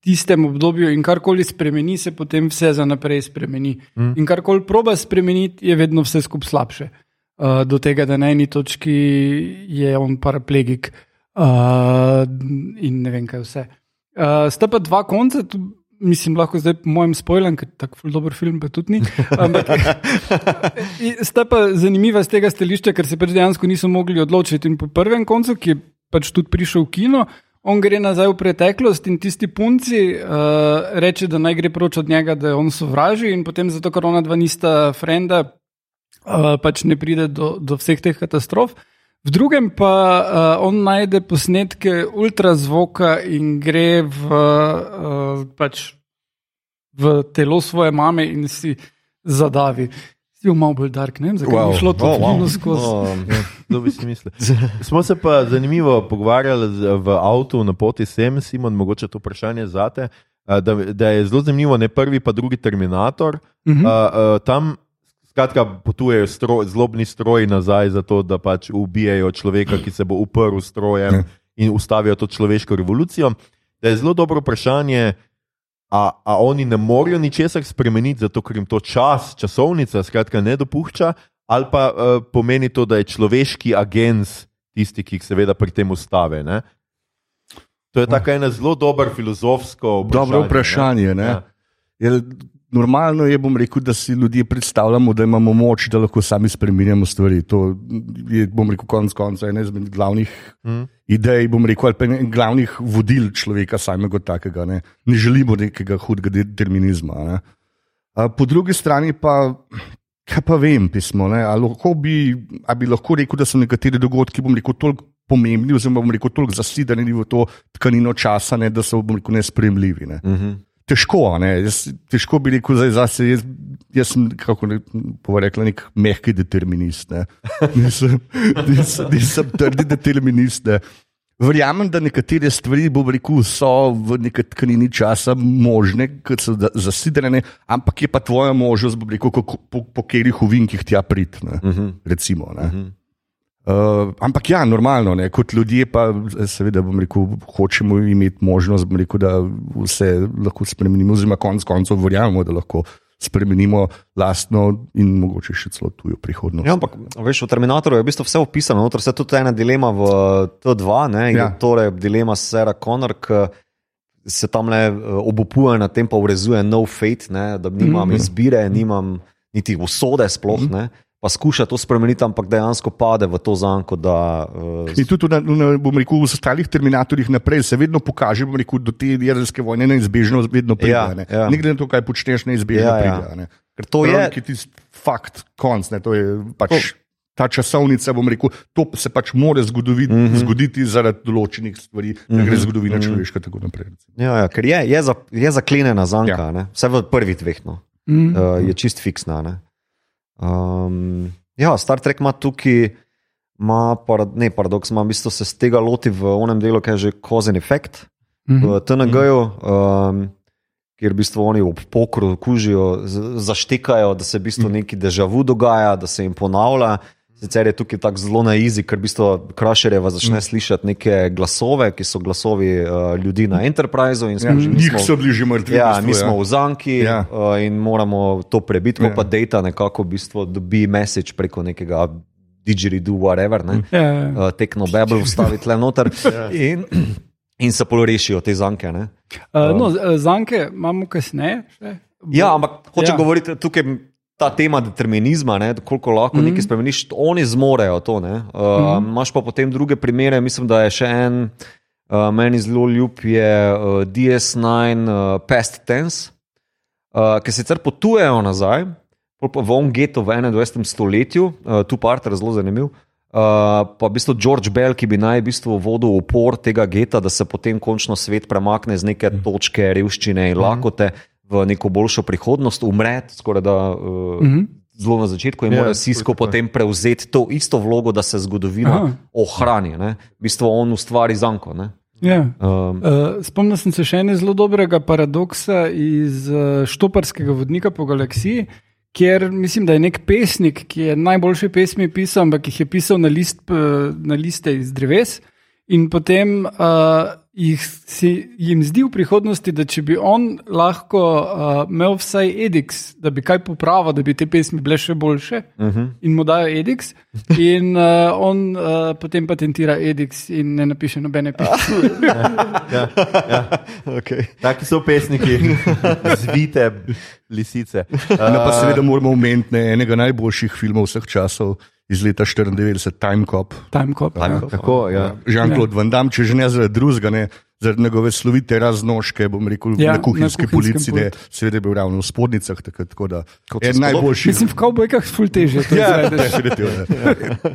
tistem obdobju, in karkoli spremeni, se potem vse za naprej spremeni. Mm. In karkoli proba spremeniti, je vedno vse skupaj slabše. Uh, do tega, da na eni točki je on paraplegik uh, in ne vem, kaj vse. Uh, sta pa dva konca, Mislim, lahko zdaj po mojem spoilerju, ker tako dober film pa tudi ni. Ampak sta pa zanimiva z tega stališča, ker se pač dejansko niso mogli odločiti. In po prvem koncu, ki je pač tudi prišel v kino, on gre nazaj v preteklost in tisti punci uh, reče, da naj gre proč od njega, da je on sovraži in potem zato, ker ona dva nista frenda, uh, pač ne pride do, do vseh teh katastrof. V drugem pa uh, on najde posnetke ultrazvoka in gre v, uh, pač v telo svoje mame in si zadavi. Si bil malo bolj dark, ne vem, zakaj wow. je šlo to oh, wow. skozi. Oh, ja. Smo se pa zanimivo pogovarjali v avtu na poti sem, Simon, mogoče to vprašanje zate. Da, da je zelo zanimivo, ne prvi, pa drugi Terminator. Uh -huh. uh, uh, tam Skratka, potujejo stroj, zlobni stroji nazaj, zato da pač ubijajo človeka, ki se bo uprl strojem ja. in ustavijo to človeško revolucijo. Da je zelo dobro vprašanje, a, a oni ne morejo ničesar spremeniti, zato ker jim to čas, časovnica, skratka, ne dopušča, ali pa uh, pomeni to, da je človeški agent tisti, ki jih seveda pri tem ustave. Ne? To je tako eno zelo dobro filozofsko vprašanje. Dobro vprašanje. Ne? Ne? Ja. Normalno je, rekel, da si ljudje predstavljamo, da imamo moč, da lahko sami spremenjamo stvari. To je, bom rekel, konec konca ena izmed glavnih mm. idej, bom rekel, ali pa glavnih vodil človeka samega takega. Ne, ne želimo nekega hudega determinizma. Ne. Po drugi strani pa, kaj pa vem, pismo. Ne, ali, bi, ali bi lahko rekel, da so nekateri dogodki, bom rekel, toliko pomembni, oziroma bom rekel, toliko zasidani v to tkanino časa, ne, da so, bom rekel, nespremljivi. Ne. Mm -hmm težko. Jaz, težko bi rekel, da zase, jaz, jaz sem, kako ne bo rekel, nek mehki determinist. Ne. Nisem, nisem, nisem trdi determinist. Ne. Verjamem, da nekatere stvari, bom rekel, so v neki tkanini časa možne, ker so zasidrane, ampak je pa tvoja možnost, rekel, po, po, po katerih uvinkih tja prid. Uh mhm. -huh. Recimo. Uh mhm. -huh. Uh, ampak ja, normalno, ne? kot ljudje pa seveda rekel, hočemo imeti možnost, rekel, da vse lahko spremenimo, oziroma konec koncev verjamemo, da lahko spremenimo lastno in mogoče še celo tujo prihodnost. Ja, ampak veš, v Terminatorju je v bistvu vse opisano, notor se tudi ena dilema v T2, ne? Ja. torej dilema Sara Connor. Se tam le eh, obupuje na tem, pa urezuje no fate, ne, da nimam mm -hmm. izbire, nimam niti usode, sploh mm -hmm pa skuša to spremeniti, ampak dejansko pade v to zanko. Da, uh, in tudi na, na, rekel, v ostalih terminatorjih naprej se vedno pokaže, rekel, da te jedrske vojne neizbežno vedno pride. Ja, ne. Ja. ne gre na to, kaj počneš, neizbežno ja, pride. Ja. Ne. Ker to Prav, je tisti fakt, konc. Ne, to je pač. To. Ta časovnica, bom rekel, to se pač mora zgoditi, mm -hmm. zgoditi zaradi določenih stvari, mm -hmm. gre zgodovina mm -hmm. človeška. Ja, ja, ker je, je, za, je zaklenjena zanka, ja. vse v prvih dveh, no. mm -hmm. uh, je čist fiksna. Ne. Um, ja, Star Trek ima tukaj, ima parad, ne paradoks, ima v bistvu se z tega loti v onem delu, ki je že kozen efekt. Mm -hmm. V TNG-ju um, kjer v bistvu oni ob pokru kužijo, z- zaštekajo, da se v bistvu neki državu dogaja, da se jim ponavlja. Sicer je tukaj tako zelo na izi, ker v bistvu Krašerjeva začne slišati neke glasove, ki so glasovi uh, ljudi na Enterpriseu in smo Njih smo- so bili že mrtvi. Ja, bistvu, mi smo v zanki ja. Ja. uh, in moramo to prebiti, ko Ja. pa data nekako v bistvu dobi message preko nekega didgeridoo, whatever, ne. Ja, Uh, tekno Babel vstaviti le noter in, in se pol rešijo te zanke. Ne. Uh, no, zanke imamo kasneje. Še. Ja, ampak hoče Ja. ja. govoriti tukaj. Ta tema determinizma, ne, koliko lahko mm -hmm. nekaj spremeniš, oni zmorejo to. Uh, mm -hmm. Máš pa potem druge primere, mislim, da je še en, uh, meni zelo ljub, je uh, DS9 uh, Past Tense, uh, ki sicer potujejo nazaj, v Ongeto v 21. stoletju, uh, tu parter zelo zanimiv. Uh, pa v bistvu George Bell, ki bi naj v bistvu vodil upor tega geta, da se potem končno svet premakne z neke točke revščine in lakote v neko boljšo prihodnost, umre, skoraj da uh, Mhm. zelo na začetku in Ja, mora Sisko tako je. potem prevzeti to isto vlogo, da se zgodovina Aha. ohrani. Ne? V bistvu on ustvari zanko. Ne? Ja. Um, Uh, spomnil sem se še ene zelo dobrega paradoksa iz uh, Štoparskega vodnika po galaksiji, kjer mislim, da je nek pesnik, ki je najboljše pesmi pisal, ampak jih je pisal na, list, uh, na liste iz dreves. In potem uh, jih si, jim zdi v prihodnosti, da če bi on lahko uh, imel vsaj edix, da bi kaj popravil, da bi te pesmi bile še boljše, uh -huh. in mu dajo edix, in uh, on uh, potem patentira edix in ne napiše nobene pesmi. Ja, ja. okay. Taki so pesniki, zvite lisice. No, pa Uh, seveda moramo omeniti ne, enega najboljših filmov vseh časov iz leta 94, Time Cop. Time Cop. Tako, ja. Jean-Claude Van Damme, če že ne zaradi drugega, ne, zaradi njegove slovite raznoške, bom rekel, Ja, ja, na na kuhinjski kuhinjskem policiji, ne, seveda je bil ravno v spodnicah, tako, tako da je najboljši. Mislim, v kavbojkah ful teže. to Ja, definitivno.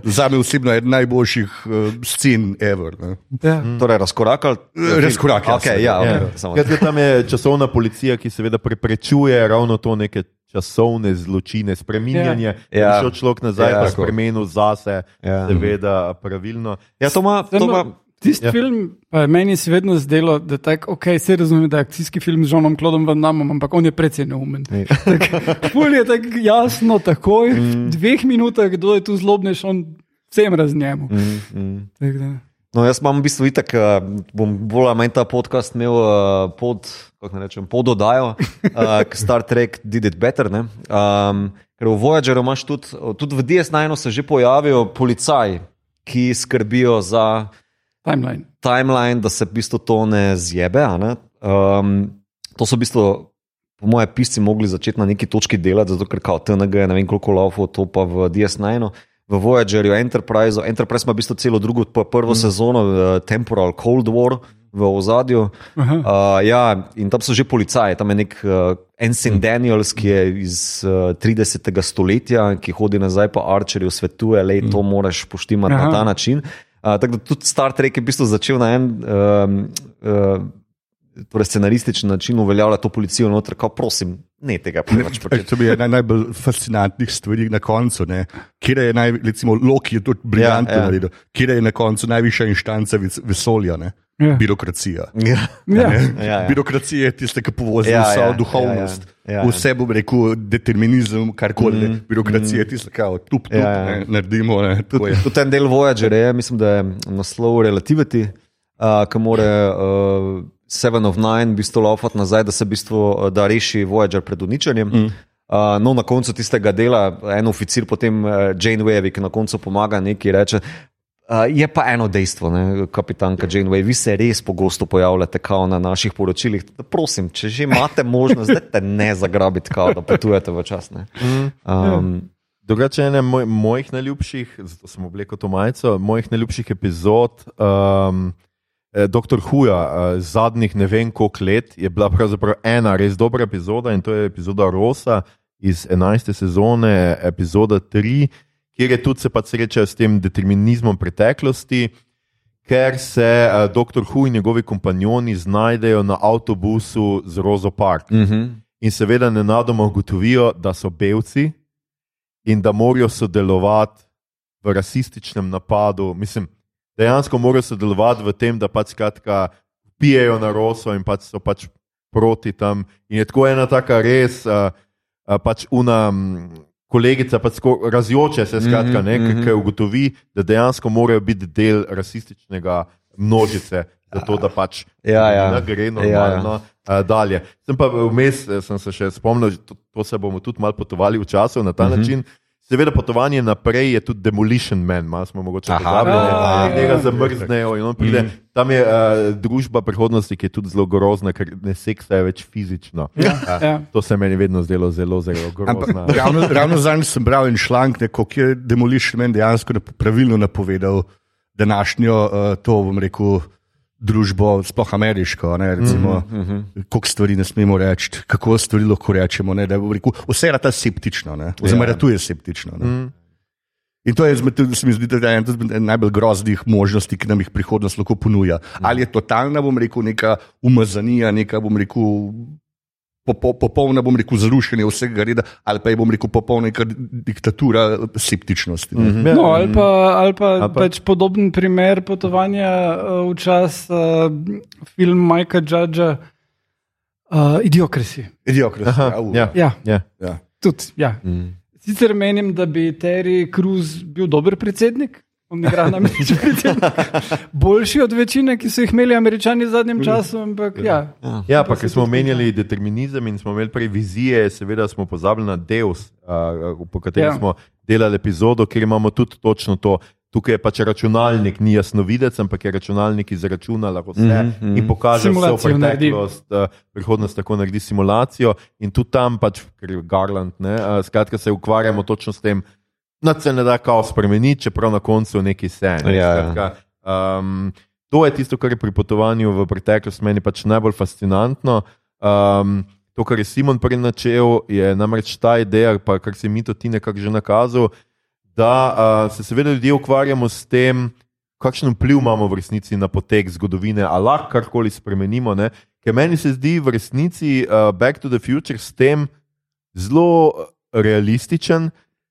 Za me osebno je eden najboljših uh, scen ever. Ne. Ja. Torej, razkorakal. Razkorak, ja, okay, ja, Ja. okay, Skratka, tam je časovna policija, ki seveda preprečuje ravno to neke časovne zločine, spreminjanje. Ja. Ja. Šel človek nazaj, Ja, ja, pa tako. spremenil zase, Ja. ja. seveda pravilno. Ja, to ima. To ima Tisti ja. Ja. film, pa je meni se vedno zdelo, da tak, okay, se razume, da je akcijski film z Johnom Klodom Van Damme, ampak on je precej neumen. Pul je tako jasno, takoj, v dveh minutah, kdo je tu zlobnež, on vsem raznjemu. Mm, mm. No, jaz imam v bistvu itak, uh, bom bolj ali manj ta podcast imel uh, pod, kako naj rečem, pod oddajo, uh, Star Trek Did It Better. ne. Um, ker v Voyageru imaš tudi, tudi v DS9 se že pojavijo policaji, ki skrbijo za Timeline. timeline, da se v bistvu to ne zjebe. a Ne? Um, to so v bistvu, po mojem, pisci mogli začeti na neki točki delati, zato ker kao TNG ne vem koliko laufo, to pa v DS9. V Voyagerju, Enterpriseu, Enterprise ima v bistvu celo drugo, prvo mm. sezono, uh, Temporal Cold War v ozadju. Uh, ja, in tam so že policaji, tam je nek uh, Ensign Daniels, ki je iz uh, 30. stoletja, ki hodi nazaj po Archerju, svetuje, da to moraš poštimati Aha. na ta način. Uh, tako da tudi Star Trek je v bistvu začel na en um, uh, torej scenarističen način uveljavljati to policijo noter, kot prosim, ne tega preveč. To je ena najbolj fascinantnih stvari na koncu. ne. Kjer je, naj, recimo, Loki je tudi briljantno Ja, ja. ja, ja. naredil, kjer je na koncu najvišja inštanca ves- vesolja, ne? Ja. birokracija. Ja, Ja. ja, ja. Birokracija je tista, ki povozi Ja, vso ja, duhovnost. ja, ja, ja. Vse bom rekel, determinizem, karkoli. Mm, Birokracija je tista, ki jo tup, tup, Ja, ja, ja. ja. naredimo. Ne, je. Tudi en del Voyager je, mislim, da je naslov Relativity, uh, ki more uh, Seven of Nine v bistvu laufati nazaj, da se v bistvu uh, da reši Voyager pred uničenjem. Mm. Uh, no, na koncu tistega dela en oficir, potem uh, Jane Wave, ki na koncu pomaga neki reče. Uh, je pa eno dejstvo, ne, kapitanka Janeway, vi se res pogosto pojavljate kao na naših poročilih. Prosim, če že imate možnost, da te ne zagrabite, kao, da potujete v čas. Ne. Um, Drugače, ena moj, mojih najljubših, zato sem oblekel to majico, mojih najljubših epizod, um, eh, Dr. Huja, uh, zadnjih ne vem koliko let, je bila pravzaprav ena res dobra epizoda in to je epizoda Rosa iz 11. sezone, epizoda 3, kjer je tudi se pa srečal s tem determinizmom preteklosti. Ker se uh, dr. Hu in njegovi kompanjoni znajdejo na avtobusu z Rozo Park. uh -huh. In seveda nenadoma ugotovijo, da so belci in da morajo sodelovati v rasističnem napadu. Mislim, dejansko morajo sodelovati v tem, da pač skratka pijejo na roso in pač so pač proti tam. In je tako ena taka res, uh, uh, pač una. Um, Kolegica pa tako razjoče se, skratka, ne, Mhm, mhm. ki ugotovi, da dejansko morajo biti del rasističnega množice, zato da pač Ja, ja. ne gre Ja, ja. normalno ja, dalje. Sem pa vmes, sem se še spomnil, to, to se bomo tudi malo potovali v času na ta Mhm. način. Seveda, potovanje naprej je tudi Demolition Man, malo smo mogoče pozabili, Ja, da ja, ga ja. zamrznejo in on pride. Mhm. Tam je uh, družba prihodnosti, ki je tudi zelo grozna, ker ne seksajo več fizično. Ja, ja. To se meni vedno zdelo zelo, zelo grozno. Ampak, ravno ravno zadnjič sem bral en članek, kako je Demolition Man dejansko pravilno napovedal današnjo, uh, to bom rekel, družbo, sploh ameriško. Ne, recimo, mm -hmm. Koliko stvari ne smemo reči, kako stvari lahko rečemo. Ne, rekel, vse je ta septično, ne, oziroma Ja. ja. tu je septično. Ne. Mm. In to je, se mi zdi, da je ena najbolj groznih možnosti, ki nam jih prihodnost lahko ponuja. Ali je totalna, bom rekel, neka umazanija, neka, bom rekel, popolna, bom rekel, zrušenje vsega reda, ali pa je, bom rekel, popolna diktatura septičnosti. Mm -hmm. No, ali pa, ali pa, Ali pa- pa pač podoben primer potovanja uh, v čas uh, film Majka Džadža, uh, Idiokrasi. Aha, ja, Ja, ja. Ja. tudi. Ja. Mm. Sicer menim, da bi Terry Cruz bil dober predsednik. On igra na predsednik. Boljši od večine, ki so jih imeli američani v zadnjem času, ampak ja. Ja, pa ker smo omenjali determinizem in smo imeli prej vizije, seveda smo pozabili na Deus, uh, po katerem Ja. ja. smo delali epizodo, kjer imamo tudi točno to. Tukaj je pač računalnik, ni jasnovidec, ampak je računalnik izračunal vse mm -hmm. in pokaže vse preteklost, uh, prihodnost tako naredi simulacijo. In tudi tam, pač, ker je Garland, ne, uh, skratka, se ukvarjamo točno s tem, da se ne da kao spremeniti, čeprav na koncu neki se. Ne, Ja, ja. skratka, um, to je tisto, kar je pri potovanju v preteklost meni pač najbolj fascinantno. Um, to, kar je Simon prej načel, je namreč ta ideja, pa kar si mi to ti nekako že nakazal, da uh, se seveda ljudje ukvarjamo s tem, kakšen vpliv imamo v resnici na potek zgodovine, ali lahko karkoli spremenimo. Ne? Ker meni se zdi v resnici uh, Back to the Future s tem zelo realističen.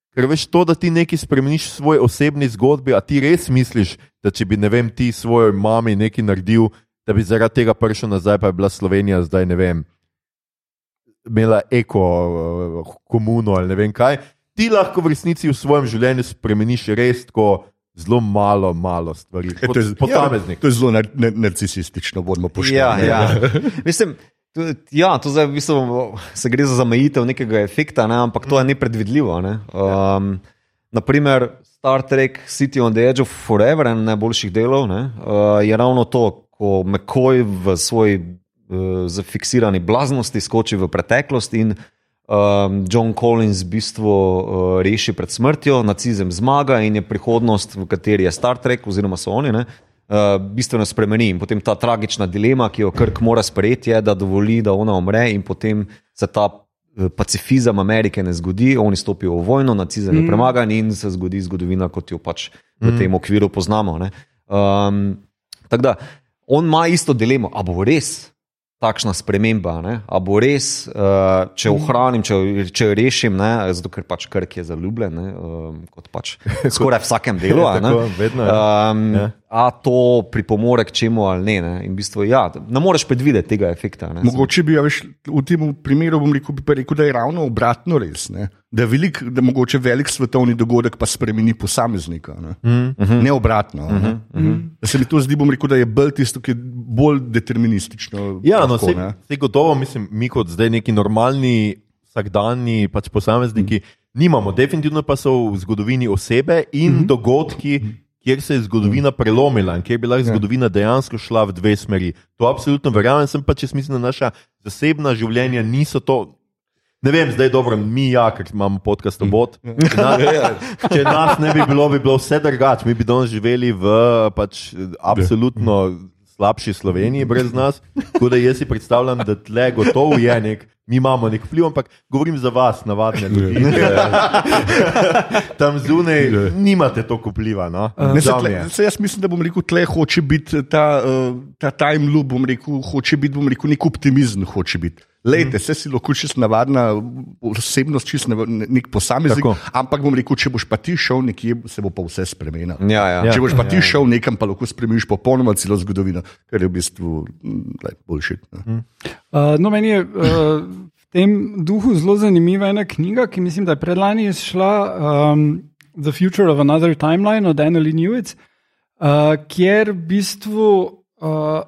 Ker veš to, da ti nekaj spremeniš v svoji osebni zgodbi, a ti res misliš, da če bi ne vem, ti svoji mami nekaj naredil, da bi zaradi tega prišel nazaj, pa je bila Slovenija zdaj ne vem, imela eko eh, komuno ali ne vem kaj. Ti lahko v resnici v svojem življenju spremeniš res tako zelo malo, malo stvari. E, Kot to je- posameznik. To je zelo nar nar narcisistično, bodimo pošteni. Ja, ja. Mislim, ja, to zdaj v bistvu se gre za zamejitev nekega efekta, ne, ampak to je nepredvidljivo. Ne. Um, naprimer, Star Trek City on the Edge of Forever, en najboljših delov, ne, uh, je ravno to, ko McCoy v svoji uh, zafiksirani blaznosti skoči v preteklost in um, John Collins v bistvu uh, reši pred smrtjo, nacizem zmaga in je prihodnost, v kateri je Star Trek, oziroma so oni. Ne, Uh, bistveno spremeni. In potem ta tragična dilema, ki jo Krk mora sprejeti, je, da dovoli, da ona umre, in potem se ta eh, pacifizem Amerike ne zgodi, oni stopijo v vojno, nacizem je premagan in se zgodi zgodovina, kot jo pač v tem okviru poznamo. ne. Um, Tako da on ima isto dilemo, ali bo res takšna sprememba, ne? a bo res, uh, če ohranim, če, če jo rešim, ne? zato ker pač Krk je zaljubljen, ne? um, kot pač skoraj v vsakem delu. ne. Tako, vedno je. Um, Ja. A to pripomore k čemu ali ne. ne? In v bistvu, ja, ne moreš predvideti tega efekta. Ne? Mogoče bi, a veš, v tem primeru bom rekel, bi pa rekel, da je ravno obratno res. Ne? Da je velik, da mogoče velik svetovni dogodek pa spremeni posameznika. Ne, mm -hmm. ne obratno. Mm -hmm. Da se mi to zdi, bom rekel, da je bolj tisto, ki je bolj deterministično. Ja, no, lahko, vse, ne. vse gotovo, mislim, mi kot zdaj neki normalni, vsakdanji pač posamezniki, mm. nimamo. Definitivno pa so v zgodovini osebe in mm -hmm. dogodki, kjer se je zgodovina prelomila in kjer je bila zgodovina dejansko šla v dve smeri. To absolutno verjamem, sem pa če mislim, da naša zasebna življenja niso to. Ne vem, zdaj je dobro, mi ja, ker imamo podcast obot. Če, na, če nas ne bi bilo, bi bilo vse drugače. Mi bi danes živeli v pač, absolutno slabši Sloveniji brez nas. Tako da jaz si predstavljam, da tle gotovo je nek, mi imamo nek vpliv, ampak govorim za vas, navadne ljudi. Tam zunaj nimate toliko vpliva. No? Ne, se, tle, se jaz mislim, da bom rekel, tle hoče biti ta, uh, ta time loop, bom rekel, hoče biti, bom rekel, nek optimizem hoče biti. Lejte, vse si lahko čist navadna osebnost, čist nek posameznik, Tako. ampak bom rekel, če boš pa ti šel nekje, se bo pa vse spremenilo. Ja, ja. Ja. Če boš pa ti šel nekam, pa lahko spremeniš popolnoma celo zgodovino, kar je v bistvu mm, lej, boljši. Uh, no, meni je uh, v tem duhu zelo zanimiva ena knjiga, ki mislim, da je predlani izšla, um, The Future of Another Timeline od Anneli Newitz, uh, kjer v bistvu uh,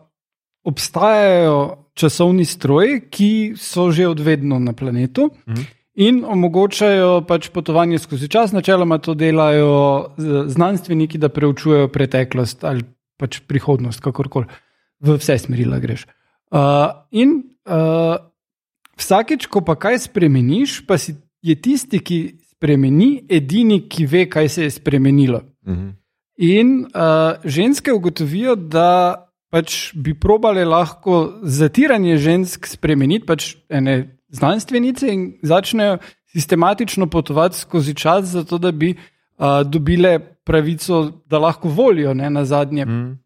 obstajajo časovni stroji, ki so že odvedno na planetu. Mhm. In omogočajo pač potovanje skozi čas, načeloma to delajo znanstveniki, da preučujejo preteklost ali pač prihodnost, kakorkoli, v vse smeri greš. Uh, in uh, vsakeč, ko pa kaj spremeniš, pa si, je tisti, ki spremeni, edini, ki ve, kaj se je spremenilo. Uh mhm. -huh. In uh, ženske ugotovijo, da pač bi probale lahko zatiranje žensk spremeniti, pač ene znanstvenice in začnejo sistematično potovati skozi čas, zato da bi uh, dobile pravico, da lahko volijo ne, na zadnje mm.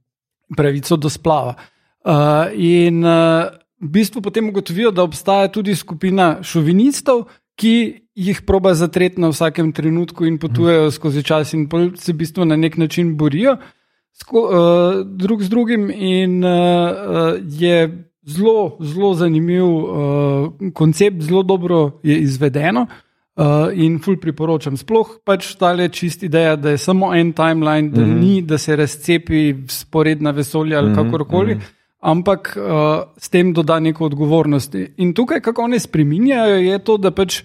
pravico do splava. Uh, in uh, v bistvu potem ugotovijo, da obstaja tudi skupina šovinistov, ki jih proba zatreti na vsakem trenutku in potujejo skozi čas, in se v bistvu na nek način borijo. Sko, uh, drug z drugim, in uh, je zelo, zelo zanimiv uh, koncept, zelo dobro je izvedeno. Uh, in ful priporočam. Sploh pač ta le čist ideja, da je samo en timeline, da mm -hmm. ni, da se razcepi sporedna vesolja ali mm -hmm. kakorkoli, mm -hmm. Ampak uh, s tem doda neko odgovornost. In tukaj, kako oni spreminjajo, je to, da pač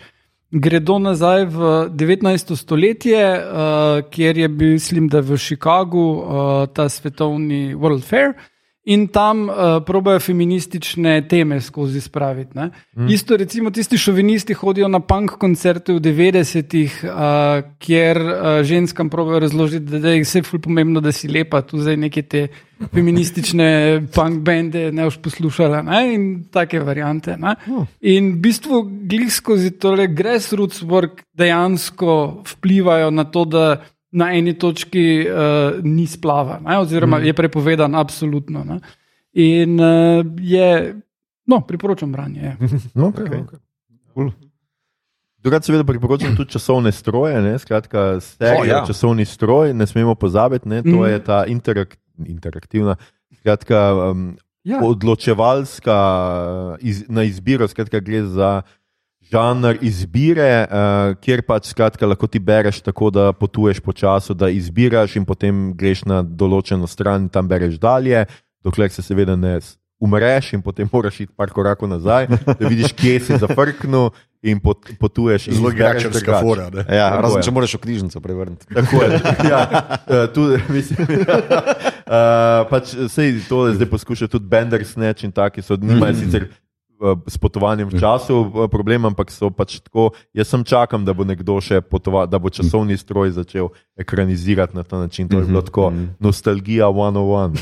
gredo nazaj v 19. stoletje, uh, kjer je bil, mislim, da v Chicagu uh, ta svetovni World Fair in tam uh, probejo feministične teme skozi spraviti. Mm. Isto, recimo, tisti šovinisti hodijo na punk koncerte v 90-ih, uh, kjer uh, ženskam probejo razložiti, da, da je vse ful pomembno, da si lepa, tu zdaj neke te feministične punk bende ne boš poslušala ne? in take variante. Mm. In v bistvu glih skozi tole grassroots work dejansko vplivajo na to, da na eni točki uh, ni splava, ne? oziroma mm. je prepovedan, absolutno. Ne? In uh, je, no, priporočam branje. No, okay, okay. Cool. Drugače, seveda, priporočam tudi časovne stroje, ne? skratka, stereo, oh, ja. časovni stroj, ne smemo pozabiti, ne? to mm. je ta interak interaktivna, skratka, um, ja. odločevalska iz na izbiro, skratka, gre za žanr izbire, uh, kjer pač skratka, lahko ti bereš tako, da potuješ po času, da izbiraš in potem greš na določeno stran in tam bereš dalje, dokler se seveda ne umreš in potem moraš iti par korakov nazaj, da vidiš, kje si zafrknil. In pot, potuješ zelo gračevska fora. Ja, razen, če moraš v knjižnico prevrniti. Tako je. Ja, uh, tudi, mislim, uh, pač, sej, to zdaj poskušajo tudi Bender Snatch in taki so, nimajo mm. sicer s potovanjem v času problem, ampak so pač tako. Jaz sem čakam, da bo nekdo še potoval, da bo časovni stroj začel ekranizirati na ta način. To je bilo tako nostalgija 101.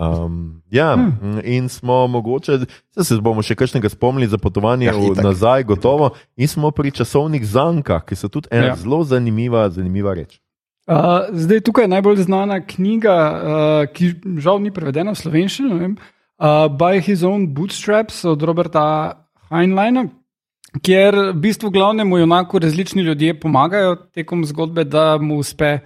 Um, ja, in smo mogoče, se bomo še kakšnega spomnili za potovanje ja, nazaj, gotovo. In smo pri časovnih zankah, ki so tudi ena ja. zelo zanimiva, zanimiva reč. Uh, zdaj, tukaj je najbolj znana knjiga, uh, ki žal ni prevedena v slovenščino uh, By His Own Bootstraps od Roberta Heinleina, kjer v bistvu glavnemu junaku različni ljudje pomagajo tekom zgodbe, da mu uspe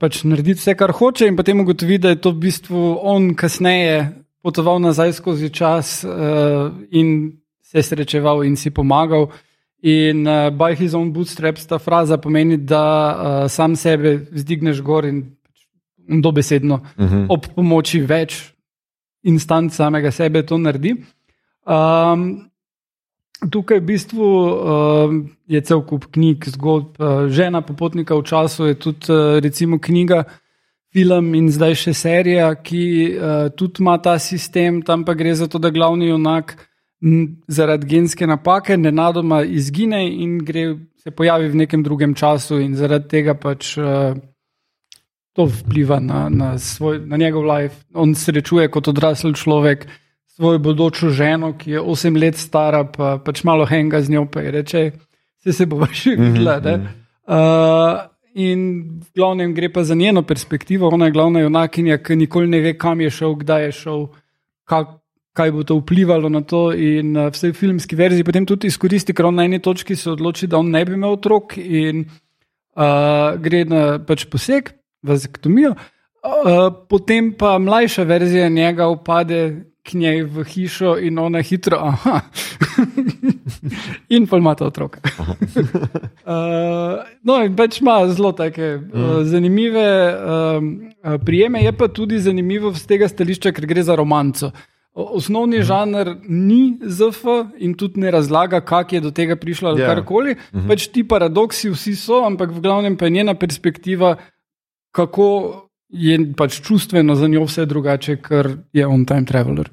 pač narediti vse, kar hoče, in potem ugotovi, da je to v bistvu on kasneje potoval nazaj skozi čas uh, in se srečeval in si pomagal. In uh, by his own bootstraps ta fraza pomeni, da uh, sam sebe zdigneš gor in dobesedno uh mhm. -huh. ob pomoči več instant samega sebe to naredi. Um, tukaj v bistvu um, je cel kup knjig, zgodb, uh, žena popotnika v času je tudi uh, recimo knjiga. Film in zdaj še serija, ki uh, tudi ima ta sistem, tam pa gre za to, da glavni junak zaradi genske napake nenadoma izgine in gre, se pojavi v nekem drugem času, in zaradi tega pač uh, to vpliva na, na, svoj, na njegov life. On srečuje kot odrasel človek svojo bodočo ženo, ki je 8 let stara, pa pač malo henga z njo, pa je reče, se se bo še mhm, videla. Mm -hmm. uh, in v glavnem gre pa za njeno perspektivo, ona je glavna junakinja, ki nikoli ne ve, kam je šel, kdaj je šel, kak, kaj bo to vplivalo na to. In uh, vse v filmski verziji potem tudi izkoristi, ker on na eni točki se odloči, da on ne bi imel otrok in uh, gre na pač poseg vazektomijo. Uh, potem pa mlajša verzija njega upade k njej v hišo in ona hitro, aha, in pa ima ta otroka. uh, no, in pač ima zelo take uh, zanimive um, prijeme, je pa tudi zanimivo z tega stališča, ker gre za romanco. Osnovni žanr ni ZF in tudi ne razlaga, kako je do tega prišlo ali Ja. karkoli. Pač ti paradoksi vsi so, ampak v glavnem pa je njena perspektiva, kako je pač čustveno za njo vse drugače, ker je on time traveler.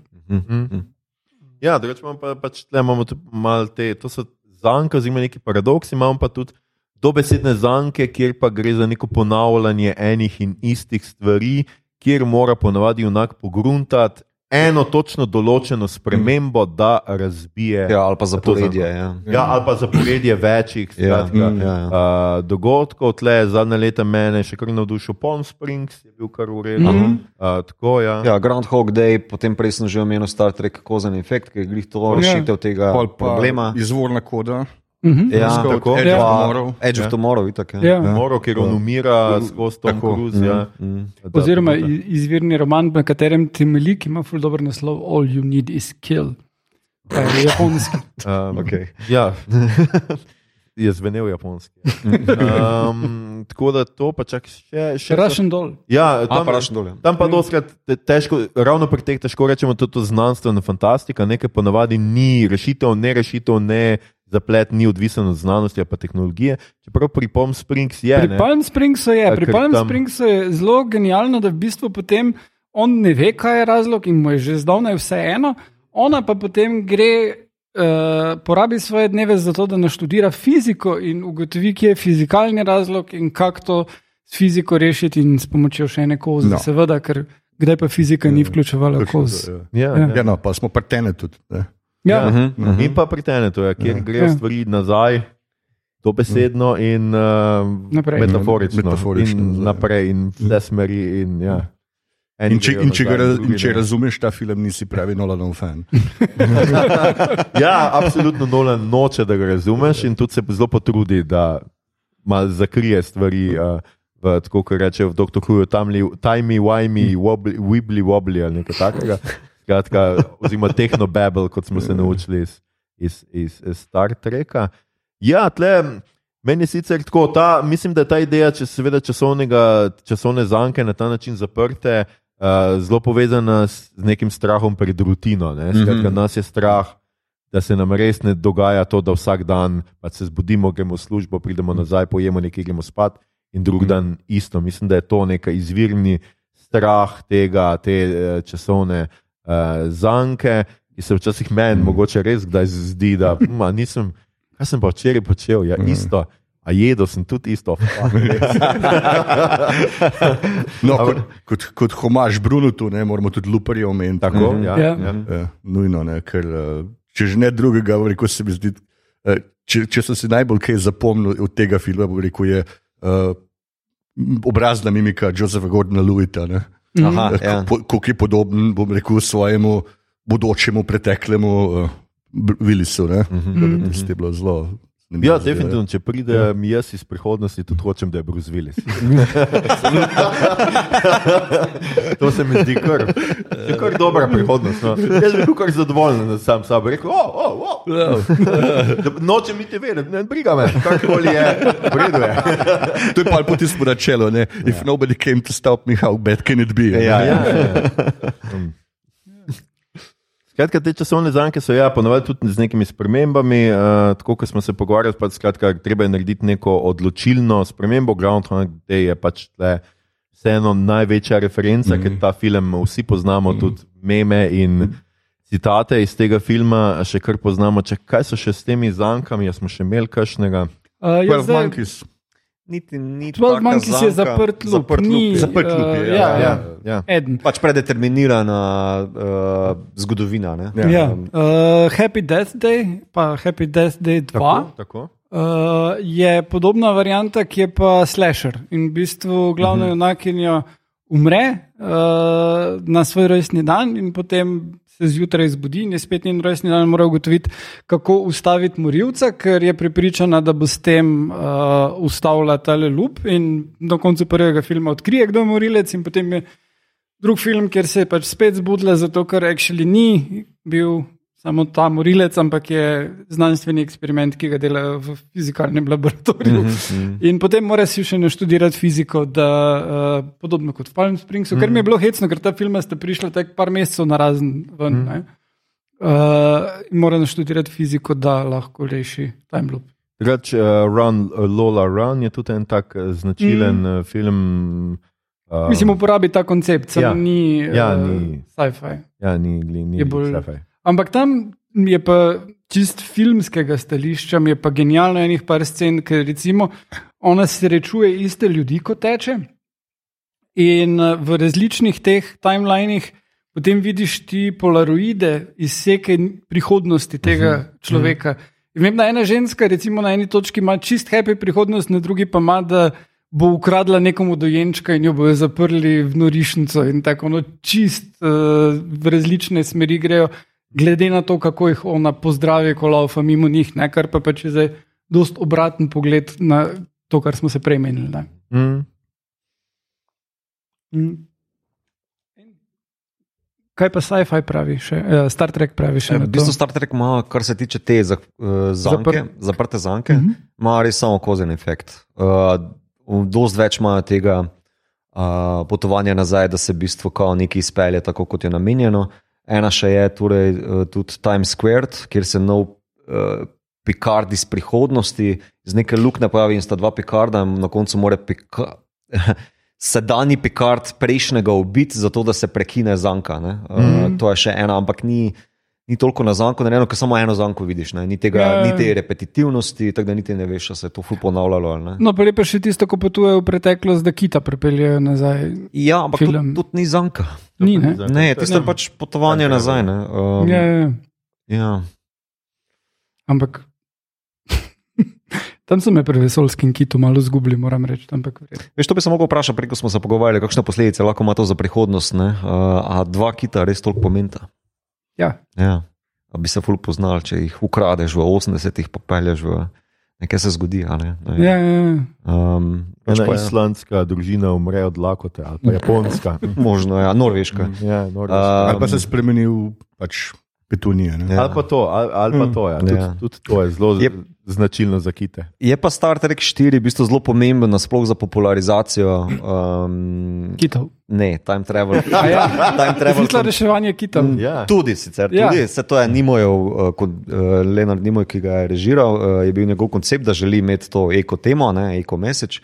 Ja, drugače imamo pa, pač tle imamo tudi malo te, to so zanke, oziroma neki paradoksi, imamo pa tudi dobesedne zanke, kjer pa gre za neko ponavljanje enih in istih stvari, kjer mora ponavadi junak pogruntati eno točno določeno spremembo, da razbije. Ja, ali pa zaporedje. Ja. Ja, ali pa zaporedje večjih Ja, skratka, mm, ja, ja. uh, dogodkov. Tle, zadnje leta mene še kar navdušil Palm Springs, je bil kar urejen. Mhm. Uh, tako, ja. Ja, Groundhog Day, potem prej sem že omenil Star Trek Kozen efekt, ki je glih to rešitev tega pa problema. Izvorna koda. Mhm. Ja, Skot, tako. Edge Ja. of Tomorrow. Edge of Ja. Tomorrow, itak. Ja. Ja. Moro, ker on umira skozi Tom. Cruise. Ja. Mm. Oziroma izvirni roman, na katerem temelji, ki ima ful dober naslov All You Need Is Kill. Pa je japonski. Um, Okay. Ja, je zvenel japonski. Um, tako da to pa čak še. še Russian Doll. Ja, A, tam, pa Russian Doll, ja. tam pa doskrat te- težko, ravno pri teh težko rečemo, da je to znanstvena fantastika, nekaj ponavadi ni rešitev, ne rešitev, ne zaplet, ni odvisen od znanosti ali pa tehnologije. Čeprav pri Palm Springs je. Pri ne. Palm Springsu je, Ja, pri Palm tam- Springsu je zelo genialno, da v bistvu potem on ne ve, kaj je razlog in mu je že zdavnaj vse eno, ona pa potem gre. Uh, porabi svoje dneve za to, da naštudira fiziko in ugotovi, kje je fizikalni razlog in kako to s fiziko rešiti, in s pomočjo še ene koze. No. Seveda, ker kdaj pa fizika ni vključevala koz. Ja. Ja, Ja. ja. Ja, no, pa smo prtene tudi. Ne. Ja, Ja. Mhm, mhm. In pa pri tenetu, ja, kjer Ja. grejo Ja. stvari nazaj, dobesedno in uh, Naprej. metaforično. Metaforično, in naprej, in vse smeri. In, ja. Eni In če, in, če, ga, in če razumeš ta film, nisi pravi Nolanov fan. Ja, absolutno Nolan noče, da ga razumeš, in tudi se zelo potrudi, da malo zakrije stvari. Uh, v, tako kot reče v Dr. Huju, timey, wimey, wobbly, wibbly wobbly ali nekaj takega. Skratka, oziroma tehnobabel, kot smo se naučili iz, iz, iz, Star Treka. Ja, tle. Meni je sicer tako, ta, mislim, da je ta ideja, če seveda časovnega, časovne zanke na ta način zaprte, uh, zelo povezana s, z nekim strahom pred rutino. ne. Skratka, nas je strah, da se nam res ne dogaja to, da vsak dan pač se zbudimo, gremo v službo, pridemo nazaj, pojemo nekaj, gremo spat in drug dan isto. Mislim, da je to neka izvirni strah tega, te eh, časovne uh, zanke, ki se včasih meni mogoče res kdaj zdi, da ma, nisem, kaj sem pa včeraj počel, ja isto. A jedel sem tudi isto. No, kot, kot, kot homaž Brunutu, ne, moramo tudi luparje omeniti. Tako, ne. ja, Ja. ja. Ja, nujno, ne, ker eh, če že ne drugega, rekel, se mi zdi. eh, Če, če sem si najbolj kaj zapomnil od tega filma, bom rekel, je uh, obrazna mimika Josefa Gordona Lewita. ne. Aha, ja. ko- Koliko je podoben, bom rekel, svojemu bodočemu preteklemu uh, Willisu. Mm -hmm. To je bilo zelo. Zanimivo. Ja, definitivno, če pridem ja. jaz iz prihodnosti, tudi hočem, da je Bruce Willis. to se mi zdi kar, je kar dobra prihodnost. No. Jaz bi bil kar zadovoljen, da sam sabo rekel, oh, oh, oh. Da Nočem niti vedeti, ne briga me, karkoli je, v redu je. To je pa po tistem načelu. ne. If nobody came to stop me, how bad can it be? Ja, ja. Skratka, te časovne zanke so ja, ponovadi tudi z nekimi spremembami. Uh, tako kot smo se pogovarjali, pa skratka, treba je narediti neko odločilno spremembo. Groundhog Day je pač tle vseeno največja referenca, mm -hmm. ker ta film vsi poznamo, mm -hmm. tudi meme in citate iz tega filma, še kar poznamo. Če, kaj so še s temi zankami, jaz smo še imeli kakšnega. Uh, ja, Twelve zdaj, Monkeys. Niti ni 12 Monkeys je zaprt lup. Zaprt lup ni. Zaprt lup je, uh, ja, ja, ja. ja. Ja. Eden. Pač predeterminirana uh, zgodovina. Ne? Ja. Ja. Uh, Happy Death Day, pa Happy Death Day 2. Tako, tako. Uh, je podobna varianta, ki je pa slasher. In v bistvu glavna uh -huh. junakinja umre uh, na svoj rojstni dan, in potem se zjutraj zbudi in je spet njen rojstni dan, mora ugotoviti, kako ustaviti morilca, ker je prepričana, da bo s tem uh, ustavila tale lup. In na koncu prvega filma odkrije, kdo je morilec, in potem je drug film, kjer se je pač spet zbudila, zato ker actually ni bil samo ta morilec, ampak je znanstveni eksperiment, ki ga delajo v fizikalnem laboratoriju. Mm -hmm. In potem moraš še naštudirati fiziko, da, uh, podobno kot v Palm Springsu, mm -hmm. ker mi je bilo hecno, ker ta film ste prišli tako par mesecev na razen ven. Mm -hmm. uh, Moram naštudirati fiziko, da lahko reši time loop. Reč, uh, Run, uh, Lola Run je tudi en tak uh, značilen mm. film. Uh, Mislim, uporabi ta koncept, ja, ni, ja, uh, ni sci-fi. Ja, ni, ni, ni bolj sci-fi. Ampak tam je pa čist filmskega stališča, je pa genialno enih par scen, ker recimo ona srečuje iste ljudi, kot teče. In v različnih teh timelinih potem vidiš ti polaroide izseke prihodnosti tega uh mhm, -huh. Mhm. človeka. -huh. Vem, da ena ženska, recimo na eni točki, ima čist happy prihodnost, na drugi pa ima, da bo ukradla nekomu dojenčka in jo bojo zaprli v norišnico. In tako no, čist uh, v različne smeri grejo, glede na to, kako jih ona pozdravi, ko laufa mimo njih, ne? kar pa če zdaj dost obraten pogled na to, kar smo se prej menili. Mm. Mm. Kaj pa sci-fi pravi, še, uh, Star Trek pravi? Še, e, v bistvu Star Trek ima, kar se tiče te za, uh, zanke, Zapr zaprte zanke, uh mhm. ima res samo kozen efekt. Uh, dost več imajo tega uh, potovanja nazaj, da se v bistvu kao nekaj izpelje tako, kot je namenjeno. Ena še je torej, uh, tudi Times Square, kjer se nov uh, Picard iz prihodnosti, z neke luknje pojavi in sta dva Picarda, in na koncu mora Picard. sedajni Picard prejšnjega ubiti, zato da se prekine zanka. Mm. Uh, to je še ena, ampak ni, ni toliko na zanku, ne eno, ker samo eno zanko vidiš. Ne? Ni, tega, ja. ni te repetitivnosti, tako da niti ne veš, če se je to fu ponavljalo. No, pa lepo še tisto, ko potuje v preteklost, da kita prepeljejo nazaj. Ja, ampak tudi tud ni zanka. Ni, ne, ne tisto je pač potovanje ja, nazaj. Um, ja, ja. ja. Ampak Tam so me pri vesolskem kitu malo zgubili, moram reči. Veš, to bi se lahko vprašal, preko smo se pogovarjali, kakšne posledice lahko ima to za prihodnost. Uh, a dva kita res toliko pomenta. Ja. ja. A bi se ful poznal, če jih ukradeš v 80-ih, pa pelješ v nekaj se zgodi. Ne? Ne. Ja, ja, ja. Um, Ena islandska družina umre od lakote, ali pa japonska. Možno, ja, norveška. Ja, norveška. Um, ali pa se spremenil pač petunije. Ja. Ali pa to, ali, ali pa mm. to, ja. Tudi, ja. tudi to je zelo je, značilno za kite. Je pa Star Trek 4 v bistvu zelo pomemben, sploh za popularizacijo um, kitov. Ne, time travel. ja, time travel. Zelo reševanje kitov. Mm, ja. Tudi sicer, ja. tudi, se to je Nimojev, uh, uh, Leonard Nimoj, ki ga je režiral, uh, je bil njegov koncept, da želi imeti to eko temo, eko message.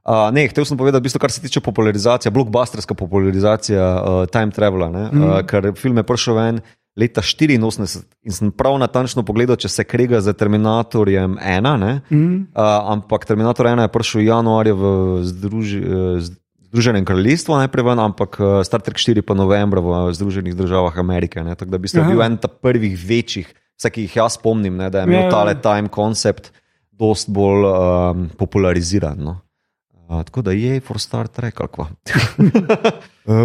Uh, ne, hotel sem povedati, bistvo, kar se tiče popularizacije, blockbusterska popularizacija uh, time travela, mm. uh, ker film je prišel ven leta 84 in sem prav natančno pogledal, če se krega z Terminatorjem 1. Mm. Uh, ampak Terminator 1 je prišel januarja v Združi, uh, Združenem kraljestvu, najprej ven, ampak uh, Star Trek 4 pa novembra v Združenih državah Amerike. Ne? Tako da bi bil en prvih večjih, vse ki jih jaz spomnim, ne? da je imel ja, tale time koncept. Dost bolj um, populariziran. No. Uh, tako da je for Star Trek. Uh,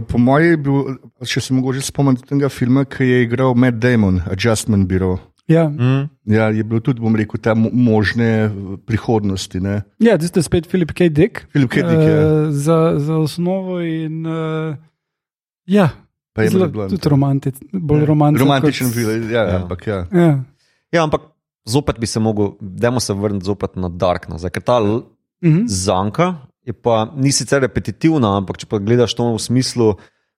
po mojem je bil, če se mogoče spomniti tega filma, ki je igral Matt Damon, Adjustment Bureau. Ja. Mm. ja, je bil tudi, bom rekel, te možne prihodnosti. Ne? Ja, ti ste spet Filip K. Dick. Filip K. Dick. Ja. Uh, za, za osnovo in. Uh, ja, zelo, tudi romantic, bolj ja. romantičen. Romantičen film, ja, ja. ampak ja. ja. Ja, ampak zopet bi se mogel, da se vrniti na Dark, ker ta mm -hmm. zanka je pa ni sicer repetitivna, ampak če pa gledaš to v smislu,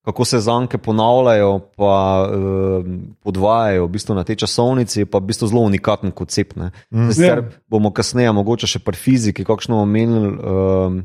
kako se zanke ponavljajo, pa uh, podvajajo v bistvu na tej časovnici, pa v bistvu zelo unikaten koncept. Mm. Sicer yeah. bomo kasneje, mogoče še pri fiziki, kakšno omenili. Um,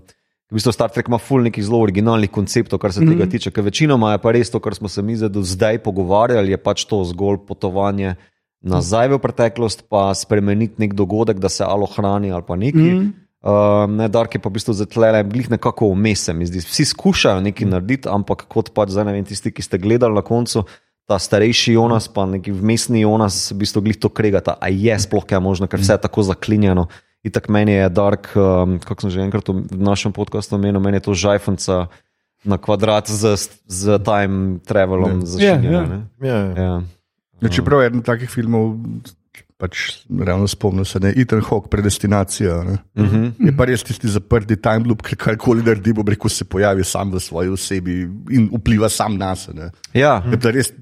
V bistvu Star Trek ima ful nekih zelo originalnih konceptov, kar se mm -hmm. tega tiče. Ker večinoma je pa res to, kar smo se mi zdaj pogovarjali, je pač to zgolj potovanje nazaj v preteklost, pa spremeniti nek dogodek, da se alo hrani ali pa nekaj. Mm -hmm. Uh, ne, Dark je pa v bistvu zatlele, glih nekako vmes, mi zdi. Vsi skušajo nekaj narediti, ampak kot pač zdaj ne vem, tisti, ki ste gledali na koncu, ta starejši Jonas, pa neki vmesni Jonas, v bistvu glih to kregata, a je sploh kaj možno, ker vse je tako zaklinjeno. In tako meni je Dark, um, kako sem že enkrat v našem podkastu omenil, meni je to žajfenca na kvadrat z, z time travelom. Ja, ja. ja. ja. ja. Čeprav je eden takih filmov pač ravno spomnil se, da je Ethan Hawke predestinacija. Ne? Uh -huh. Je pa res tisti zaprti time loop, ki karkoli naredi, bo rekel, se pojavi sam v svoji osebi in vpliva sam na sebe. Ja, Je pa res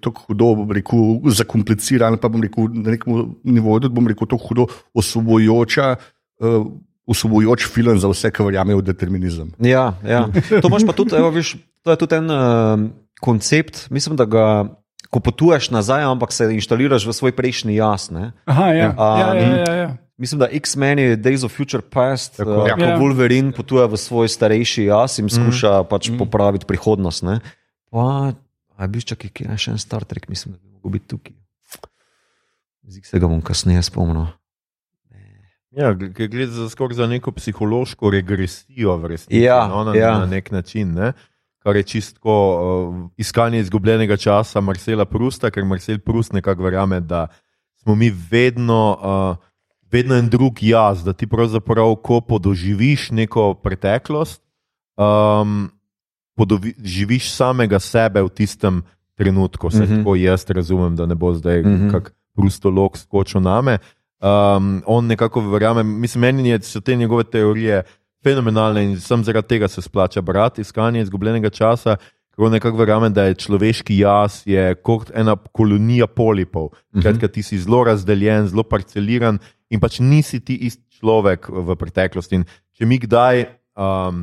tako hudo, bom rekel, zakompliciran, pa bom rekel, na nekem nivoju, da bom rekel, tako hudo osvobojoča. Uh, Usvobojoč film za vse, ki verjamejo v determinizem. ja, ja. To tudi, evo, viš, to je tudi en uh, koncept, mislim, da ga. Ko potuješ nazaj, ampak se inštaliraš v svoj prejšnji jaz. Ne? Aha, ja. A, ja, ja, ja, ja. Mislim, da X-Men je Days of Future Past, Tako. uh, Ja. ko Ja. Wolverine potuje v svoj starejši jaz in skuša pač popraviti prihodnost. Ne? Pa, a je bil čak je še en Star Trek, mislim, da bi lahko bil tukaj. Zig se ga bom kasneje spomnil. Ja, gre za za neko psihološko regresijo, v resnici, Ja, no, na, ja. na nek način. Ne? Kar je čistko uh, iskanje izgubljenega časa Marcela Prusta, ker Marcel Prust nekako verjame, da smo mi vedno, uh, vedno en drug jaz, da ti pravzaprav, ko podoživiš neko preteklost, um, podoživiš samega sebe v tistem trenutku. Se Mhm. tako jaz razumem, da ne bo zdaj Mhm. mm -hmm. kak prustolog skočil name. Um, on nekako verjame, mislim, meni je, so te njegove teorije fenomenalne in sem zaradi tega se splača brati iskanje izgubljenega časa, on nekako verjame, da je človeški jaz je kot ena kolonija polipov. Skratka, ti si zelo razdeljen, zelo parceliran in pač nisi ti isti človek v preteklosti. In če mi kdaj, um,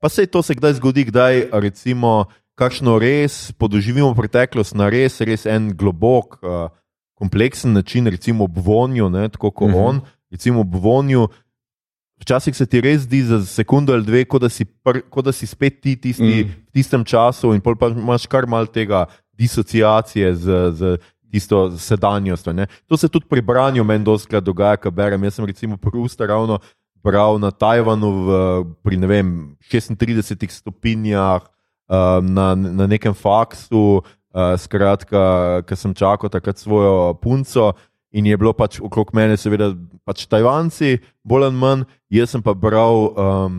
pa se to se kdaj zgodi, kdaj recimo. Kakšno res podoživimo preteklost na res, res en globok, uh, kompleksen način, recimo ob vonju, ne, tako kot uh Mhm. -huh. on, recimo ob vonju. Včasih se ti res zdi za sekundo ali dve, kot da si, pr, kot da si spet ti tisti, mm. v tistem času, in pol pa imaš kar mal tega disociacije z, z tisto sedanjostjo. Ne. To se tudi pri branju meni doskrat dogaja, ko berem. Jaz sem recimo Prusta ravno bral na Tajvanu v, pri vem, 36 stopinjah, uh, na, na nekem faksu, uh, skratka, ker sem čakal takrat svojo punco. In je bilo pač okrog mene, seveda, pač Tajvanci, bolj ali manj, jaz sem pa bral, um,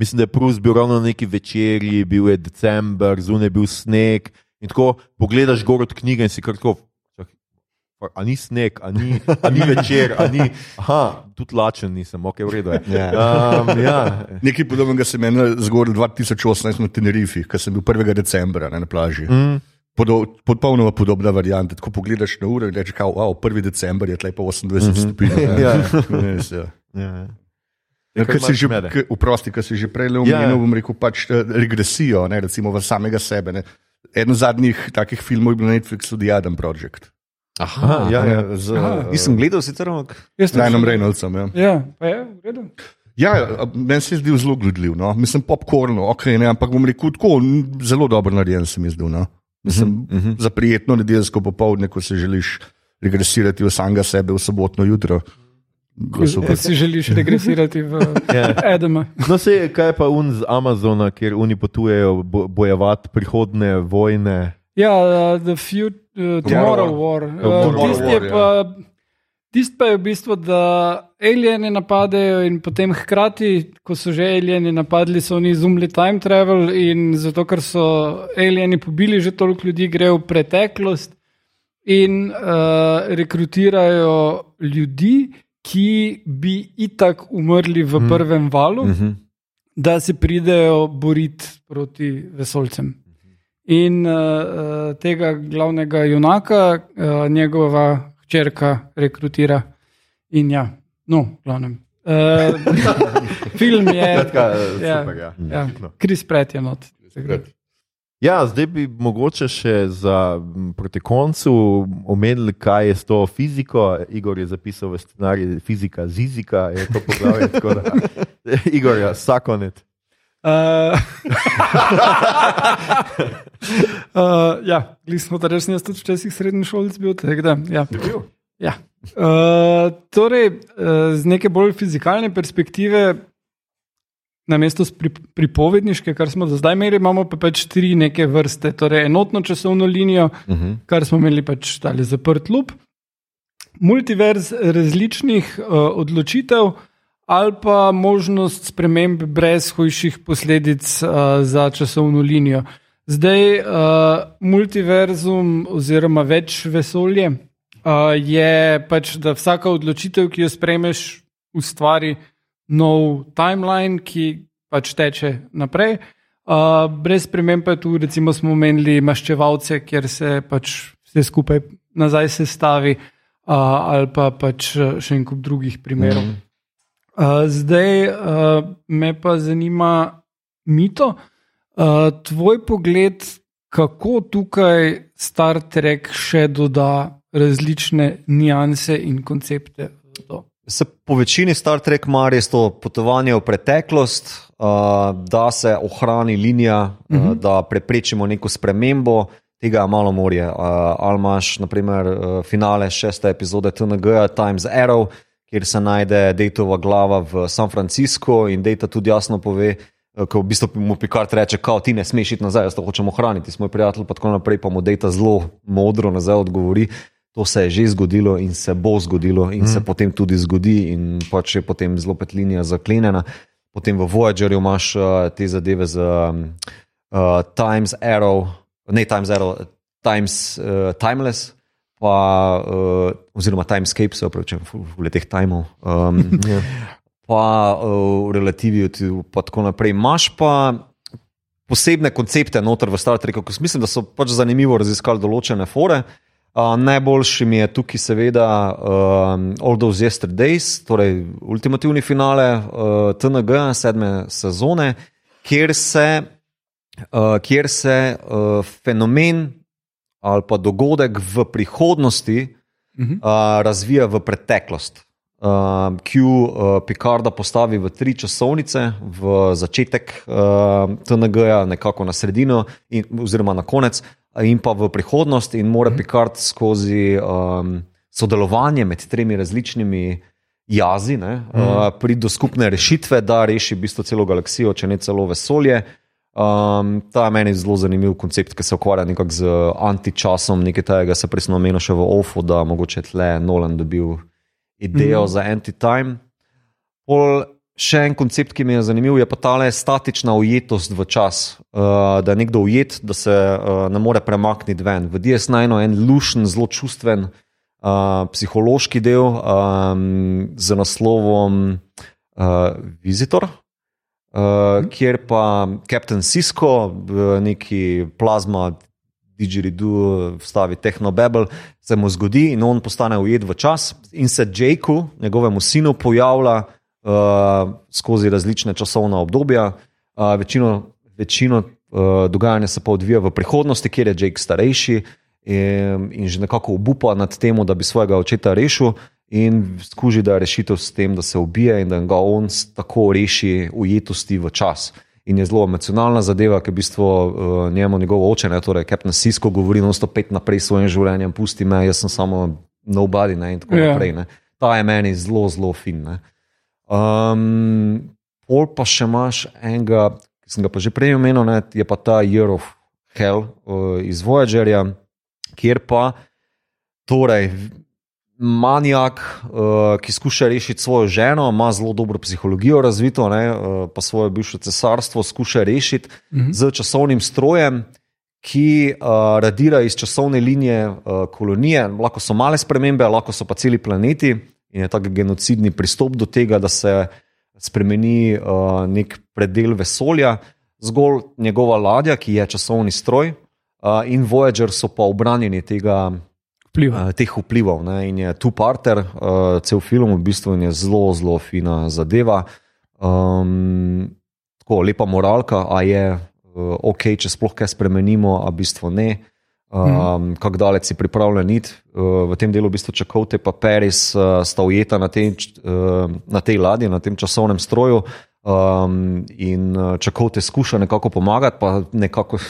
mislim, da je Prus bil ravno na neki večerji, bil je december, zunaj je bil sneg. In tako pogledaš gor od knjige in si kar tako. A ni sneg, a ni, a ni večer, a ni. Aha, tudi lačen nisem, ok, v redu je. Ja. Um, ja. Nekaj podobnega se meni zgodilo 2018 na Tenerifi, ko sem bil 1. decembra ne, na plaži. Mm. Podo, popolnoma podobna varianta. Tako pogledaš na uro in rečeš, da wow, 1. december je tle pa 28 mm -hmm. stopinj. Ja. Res, ja. Ja. Ja, kar Ker si imaš že, mede. k- Vprosti, kar si že prej Ja, omenil, ja. bom rekel, pač eh, regresijo, ne, recimo v samega sebe. Ne. Eden zadnjih takih filmov je bil na Netflixu The Adam Project. Aha, ja, ja. Z Aha. Nisem gledal sicer, ampak Jaz Ryanom Reynoldsom. Ja. Ja, pa je, v redu. Ja, meni se je zdel zelo gledljiv, no. mislim, popkorn, ok, ne, ampak bom rekel tako, zelo dobro narejen se mi je zdel. No. Mislim, uh -huh, uh -huh. Za prijetno nedeljsko popoldne, ko se želiš regresirati v samega sebe v sobotno jutro. Ko Ko si želiš regresirati v Ja. Edema. No, se kaj je pa un z Amazona, kjer oni potujejo bo, bojevati prihodne vojne. Ja, uh, The Few, uh, Tomorrow War. Uh, Tomorrow Tisti War, je pa. Tist pa je v bistvu, da alieni napadejo in potem hkrati, ko so že alieni napadli, so oni izumili time travel in zato, ker so alieni pobili že toliko ljudi, grejo v preteklost in uh, rekrutirajo ljudi, ki bi itak umrli v prvem valu, da se pridejo boriti proti vesolcem. In uh, uh, tega glavnega junaka, uh, njegova hčerka, rekrutira. In ja, no, glavnem. Uh, film je. Skratka, ja, super, ja. ja, No. Kris Pret je not. Ja, zdaj bi mogoče še za, proti koncu omenili, kaj je s to fiziko. Igor je zapisal v scenariju fizika, zizika je to poglavje. Igor, ja, sakonet. Uh, uh, ja, glej smo da res jaz tudi včasih srednji šolc bil. Da, ja. Ja. Uh, torej, uh, z neke bolj fizikalne perspektive, na mesto pri, pripovedniške, kar smo do zdaj imeli, imamo pa pač tri neke vrste. Torej, enotno časovno linijo, uh -huh. kar smo imeli pač tale zaprt lup, multiverz različnih uh, odločitev. Ali pa možnost sprememb brez hujših posledic uh, za časovno linijo. Zdaj, uh, multiverzum oziroma več vesolje, uh, je pač, da vsaka odločitev, ki jo sprejmeš, ustvari nov timeline, ki pač teče naprej. Uh, brez sprememb pa tu, recimo, smo omenili maščevalce, kjer se pač vse skupaj nazaj sestavi, uh, ali pa pač še en kup drugih primerov. Mm. Uh, zdaj uh, me pa zanima mito, uh, tvoj pogled, kako tukaj Star Trek še doda različne nianse in koncepte. Se po večini Star Trek ima res to potovanje v preteklost, uh, da se ohrani linija, uh -huh. uh, da preprečimo neko spremembo. Tega je malo morje. Uh, Almaš, naprimer, uh, finale šeste epizode TNG, Times Arrow, kjer se najde Dejtova glava v San Franciscu in Dejta tudi jasno pove, uh, ko v bistvu mu Picard reče, kao ti ne smeš iti nazaj, jaz to hočem ohraniti, smo prijatelji, pa tako naprej, pa mu Dejta zelo modro nazaj odgovori. To se je že zgodilo in se bo zgodilo, in mm. se potem tudi zgodi, in pač je potem zelo petlinija zaklenjena. Potem v Voyagerju imaš uh, te zadeve z um, uh, Times Arrow, ne Times Arrow, Times uh, Timeless, pa, uh, oziroma Timescape, se pravi, v letih Timov. Um, yeah. Ja. Pa uh, v relativi, pa tako naprej. Imáš pa posebne koncepte noter v Star Treku, ki mislim, da so pač zanimivo raziskali določene fore. Uh, najboljši mi je tukaj, seveda, um, All Those Yesterdays, torej ultimativni finale uh, TNG, sedme sezone, kjer se, uh, kjer se uh, fenomen ali pa dogodek v prihodnosti uh -huh. uh, razvija v preteklost. Uh, Q uh, Picarda postavi v tri časovnice, v začetek uh, TNG-ja, nekako na sredino, in, oziroma na konec in pa v prihodnost, in mora mhm. Picard skozi um, sodelovanje med tremi različnimi jazi ne, uh, mhm. priti do skupne rešitve, da reši v bistvu celo galaksijo, če ne celo vesolje. Um, ta je meni zelo zanimiv koncept, ki se ukvarja nekako z antičasom, nekaj tega se prej omenil še v OFO, da mogoče tle Nolan dobil idejo mm. za anti-time. Pol Še en koncept, ki mi je zanimiv, je pa ta statična ujetost v čas. Uh, da je nekdo ujet, da se uh, ne more premakniti ven. V DS9 je en lušen, zelo čustven uh, psihološki del um, z naslovom uh, Visitor, uh, mm. kjer pa Captain Cisco, neki plazma, Digiridu, vstavi Technobabel, se mu zgodi in on postane ujet v čas in se Jakeu, njegovemu sinu, pojavlja uh, skozi različne časovne obdobja. Uh, večino večino uh, dogajanja se pa odvija v prihodnosti, kjer je Jake starejši in, in že nekako obupa nad tem, da bi svojega očeta rešil. In skuži, da je rešitev s tem, da se ubije in da ga on tako reši ujetosti v čas. In je zelo emocionalna zadeva, ki v bistvu uh, njemu, njegov oče, ne, torej Captain Sisko, govori: no, stopet naprej s svojim življenjem, pusti me, jaz sem samo nobody. Ne, in tako yeah. Ja. naprej. Ne. Ta je meni zelo, zelo fin. Ne. Um, pol pa še imaš enega, ki sem ga pa že prej omenil, ne, je pa ta Year of Hell uh, iz Voyagerja, kjer pa torej. Manjak, uh, ki skuša rešiti svojo ženo, ima zelo dobro psihologijo razvito, ne, uh, pa svoje bivše cesarstvo skuša rešiti uh mhm. -huh. z časovnim strojem, ki uh, radira iz časovne linije uh, kolonije. Lahko so male spremembe, lahko so pa celi planeti in je tako genocidni pristop do tega, da se spremeni uh, nek predel vesolja, zgolj njegova ladja, ki je časovni stroj, uh, in Voyager so pa obranjeni tega. Vpliva. Uh, teh vplivov ne? in je tu parter, uh, cel film v bistvu je zelo, zelo fina zadeva. Um, tako lepa moralka, a je uh, ok, če sploh kaj spremenimo, a v bistvu ne. Um, kako daleč si pripravljen iti. Uh, v tem delu, v bistvu, čakovte pa Paris, uh, sta ujeta na, te, uh, na tej ladji, na tem časovnem stroju. Um, in čakovte skuša nekako pomagati, pa nekako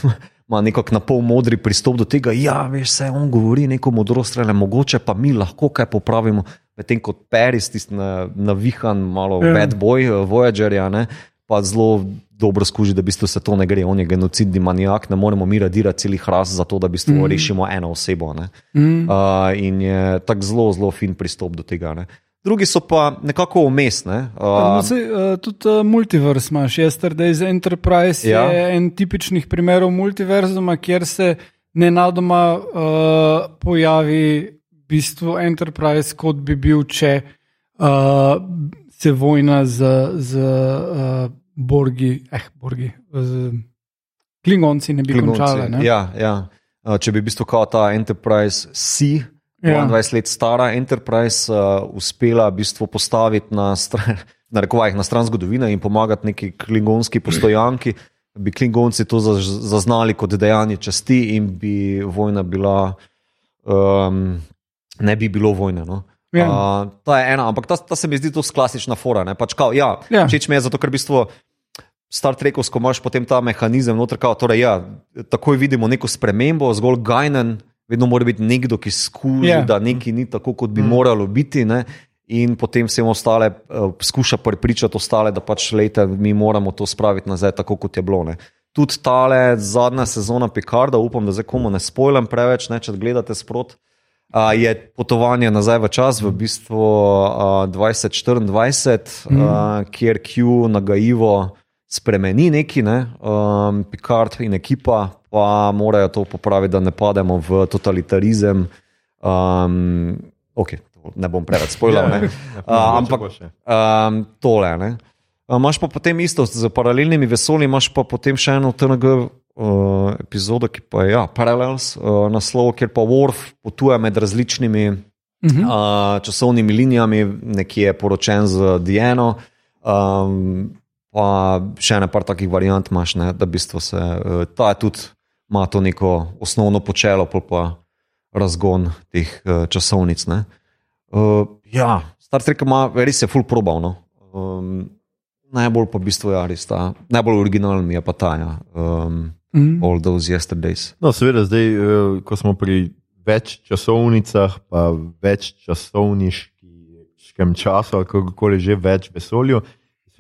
ima nekako na pol modri pristop do tega. Ja, veš, se on govori neko modrost, ali mogoče pa mi lahko kaj popravimo. Medtem ko Paris, tisti navihan, malo yeah. bad boy, Voyagerja, ne, pa zelo dobro skuži, da se to ne gre, on je genocidni manijak, ne moremo mi radirati celih ras za to, da bi mm. rešili eno osebo. Mm. Uh, in je tako zelo, zelo fin pristop do tega. Ne? Drugi so pa nekako umestne. Uh, no, uh, tudi uh, multivers imaš, Yesterday Enterprise ja. je en tipičnih primerov multiverzuma, kjer se nenadoma uh, pojavi bistvu Enterprise, kot bi bil, če uh, se vojna z, z uh, Borgi, eh, Borgi, z Klingonci ne bi Klingonci, končala. Ne? Ja, ja. Uh, če bi v bistvu kot ta Enterprise C, Ja. 22 let stara Enterprise, uh, uspela v bistvu postaviti na stran, na, rekovajih, na stran zgodovine in pomagati neki klingonski postojanki, bi klingonci to zaz- zaznali kot dejanje časti in bi vojna bila, um, ne bi bilo vojne. No. Ja. Uh, ta je ena, ampak ta, ta se mi zdi to klasična fora. ne. Pač kao, ja, Ja. Všeč mi je zato, ker v bistvu. Star Trekovsko imaš potem ta mehanizem, noter, kao, torej, ja, takoj vidimo neko spremembo, zgolj gajnen, vedno mora biti nekdo, ki skuša, Ja. yeah. da nekaj ni tako, kot bi mm. moralo biti. Ne? In potem vsem ostale uh, skuša prepričati ostale, da pač lete, mi moramo to spraviti nazaj, tako kot je bilo. Ne? Tudi tale zadnja sezona Picarda, upam, da zdaj komu ne spojlam preveč, ne, če gledate sprot. Uh, je potovanje nazaj v čas, v bistvu uh, 2024, mm. uh, kjer Q nagajivo spremeni neki, ne, um, Picard in ekipa pa morajo to popraviti, da ne pademo v totalitarizem. Um, okay, to ne bom preveč spojljal, Ja, ne. Uh, ampak um, tole. Ne. Uh, Imáš pa potem isto z paralelnimi vesolji, imaš pa potem še eno TNG uh, epizodo, ki pa je ja, Parallels, uh, naslov, kjer pa Worf potuje med različnimi uh -huh. uh, časovnimi linijami, nekje je poročen z Diano. Um, pa še ene par takih variant imaš, ne, da v bistvu se uh, ta je tudi ima to neko osnovno počelo, pa razgon teh uh, časovnic. ne. Uh, ja, Star Trek ima res je full probal. No. Um, najbolj pa v bistvu je res ta, najbolj originalen je pa ta, ja. um, Mhm. All those yesterdays. No, seveda, zdaj, ko smo pri več časovnicah, pa več časovniškem času, ali kako koli že več vesolju,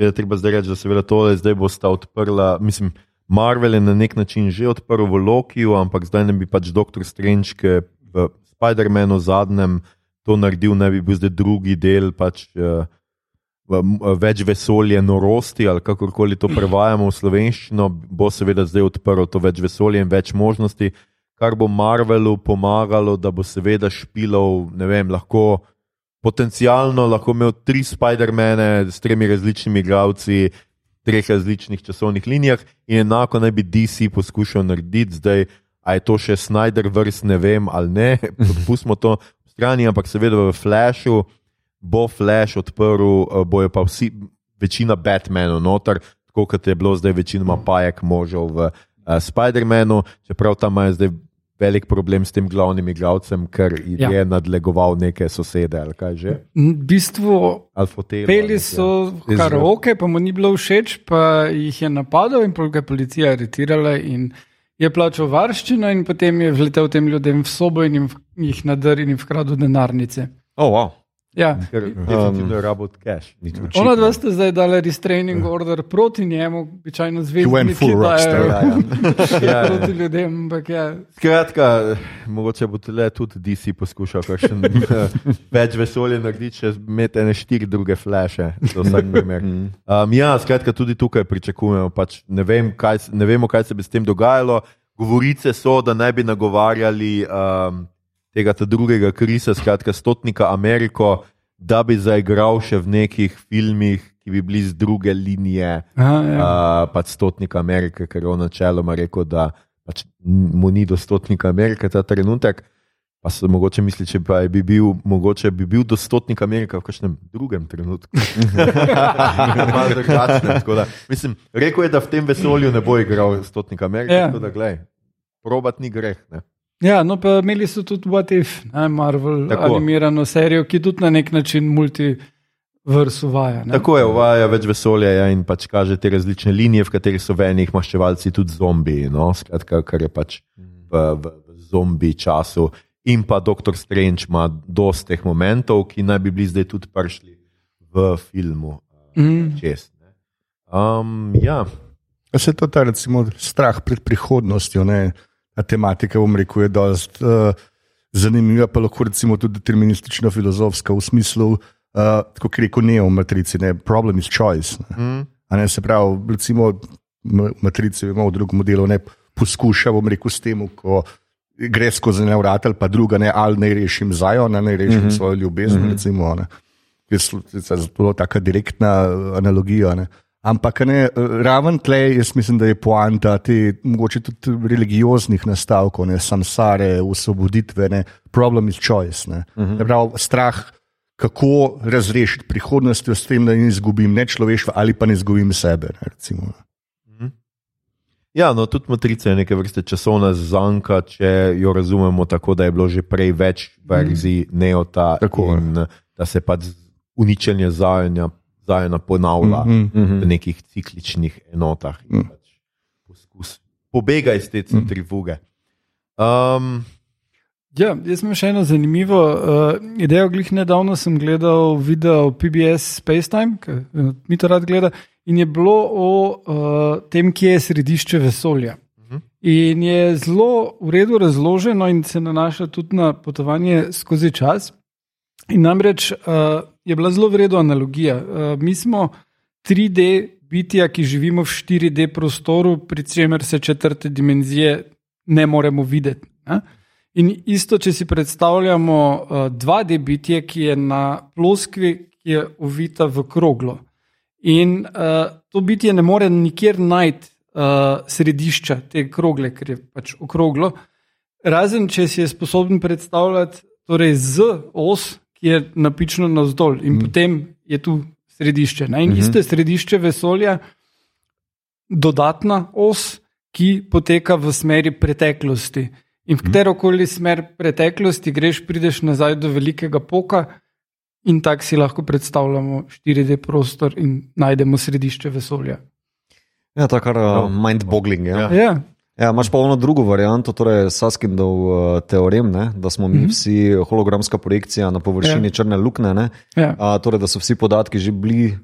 seveda treba zdaj reči, da seveda tole zdaj bo sta odprla. Mislim, Marvel je na nek način že odprl v Lokiju, ampak zdaj ne bi pač Doktor Strange, ki v Spider-Manu zadnjem to naredil, ne bi bil zdaj drugi del. Pač, m- Več vesolje norosti, ali kakorkoli to prevajamo v slovenščino, bo seveda zdaj odprlo to več vesolje in več možnosti, kar bo Marvelu pomagalo, da bo seveda špilov, ne vem, lahko potencialno lahko imel tri Spider-mane s tremi različnimi igralci, treh različnih časovnih linijah, in enako naj bi DC poskušal narediti zdaj. A je to še Snyder vrst, ne vem ali ne, pustimo to v strani, ampak seveda v Flashu bo Flash odprl, eh, bojo pa vsi, večina Batmanov noter, tako kot je bilo zdaj večinoma pajek možov v uh, Spider-Manu, čeprav tam imajo zdaj velik problem s tem glavnim igralcem, ker Ja. je nadlegoval neke sosede ali kaj že. V bistvu Alfotelo, Peli so nekaj. karaoke, pa mu ni bilo všeč, pa jih je napadal in ga je policija aretirala in je plačal varščino in potem je vletel tem ljudem v sobo in v- jih nadrl in jim vkradel denarnice. Oh, wow. Ja. Ker definitivno je rabot cash. Ona dva sta zdaj dala restraining order proti njemu, običajno went full zvezdniki rockstar, dajo Ja, ja. proti ljudem, ampak ja. Skratka, mogoče bo tele tudi DC poskušal kakšen, eh, več vesolja narediti, če imete ne štiri druge vsak primer. Um, ja, skratka, tudi tukaj pričakujemo. Pač ne, vem, kaj, se- ne vemo, kaj se bi s tem dogajalo. Govorice so, da naj bi nagovarjali um, tega drugega krisa, skratka, stotnika Ameriko, da bi zaigral še v nekih filmih, ki bi bili z druge linije Aha, ja. uh, pač stotnika Amerike, ker je on načeloma rekel, da pač mu ni do stotnika Amerike ta trenutek. Pa se mogoče misli, če pa bi bil, mogoče bi bil do stotnika Amerike v kakšnem drugem trenutku. Malo drugačnem, tako da, mislim, rekel je, da v tem vesolju ne bo igral stotnika Amerike. Ja. Tako da, glej, probat ni greh. Ne? Ja, no pa imeli so tudi What If, ne, Marvel, Tako. Animirano serijo, ki tudi na nek način multivers uvaja. Ne? Tako je, uvaja več vesolja ja, in pač kaže te različne linije, v katerih so v enih maščevalci tudi zombiji. No? Skratka, kar je pač v, v, zombi času. In pa Doktor Strange ima dosta teh momentov, ki naj bi bili zdaj tudi prišli v filmu. Mm. Čez, ne. um, ja, Se to ta recimo, strah pred prihodnostjo, ne? Tematika, bom rekel, je dost uh, zanimiva, pa lahko recimo tudi deterministično filozofska v smislu, uh, kot rekel Neo v Matrici, ne? problem is choice. Ne? mm, A Ne, se pravi, recimo, m- Matrici ima v drugem modelu, ne poskuša, bom rekel, s tem, ko gre skozi ene vrata, ali pa druga, ne, ali naj rešim Zajon, naj rešim mm -hmm. svojo ljubezen. Mm -hmm. recimo, ne. Je zelo taka direktna eh, analogija. Ne. Ampak ne, raven tleh, jaz mislim, da je poanta te mogoče tudi religioznih nastavkov, ne samsare, osvoboditve, ne, problem is choice. Ne. Uh -huh. prav, strah, kako razrešiti prihodnost s tem, da ne izgubim ne človeštva ali pa ne izgubim sebe. Ne, mhm. Ja, no, tudi matrica je neke vrste časovna zanka, če jo razumemo tako, da je bilo že prej več verzij mm. neota in da se pač uničenje zajanja zdaj ponavlja mm -hmm. v nekih cikličnih enotah. Mm. Pač poskus pobega iz te centrifuge. Um, ja, jaz imam še eno zanimivo uh, idejo. Glih nedavno sem gledal video PBS Spacetime, ki mi to rad gleda, in je bilo o uh, tem, kje je središče vesolja. Mhm. In je zelo v redu razloženo, in se nanaša tudi na potovanje skozi čas. In namreč uh, je bila zelo vredna analogija. Uh, mi smo 3D bitja, ki živimo v 4D prostoru, pri čemer se četrte dimenzije ne moremo videti. Ne? In isto, če si predstavljamo uh, eh, 2D bitje, ki je na ploskvi, ki je uvita v kroglo. In uh, to bitje ne more nikjer najti uh, središča te krogle, ker je pač okroglo. Razen, če si je sposoben predstavljati torej z os, je napičeno navzdol in mm. potem je tu središče. Ne? In mm -hmm. isto je središče vesolja, dodatna os, ki poteka v smeri preteklosti. In v mhm. katero koli smer preteklosti greš, prideš nazaj do velikega poka, in tako si lahko predstavljamo 4D prostor in najdemo središče vesolja. Ja, to je kar uh, mind-boggling. Ja. Ja. Ja. Ja, imaš pa ono drugo varianto, torej Saskindov uh, teorem, ne? da smo mi mm -hmm. vsi hologramska projekcija na površini ja. črne luknje. Ja. Uh, torej, da so vsi podatki že bili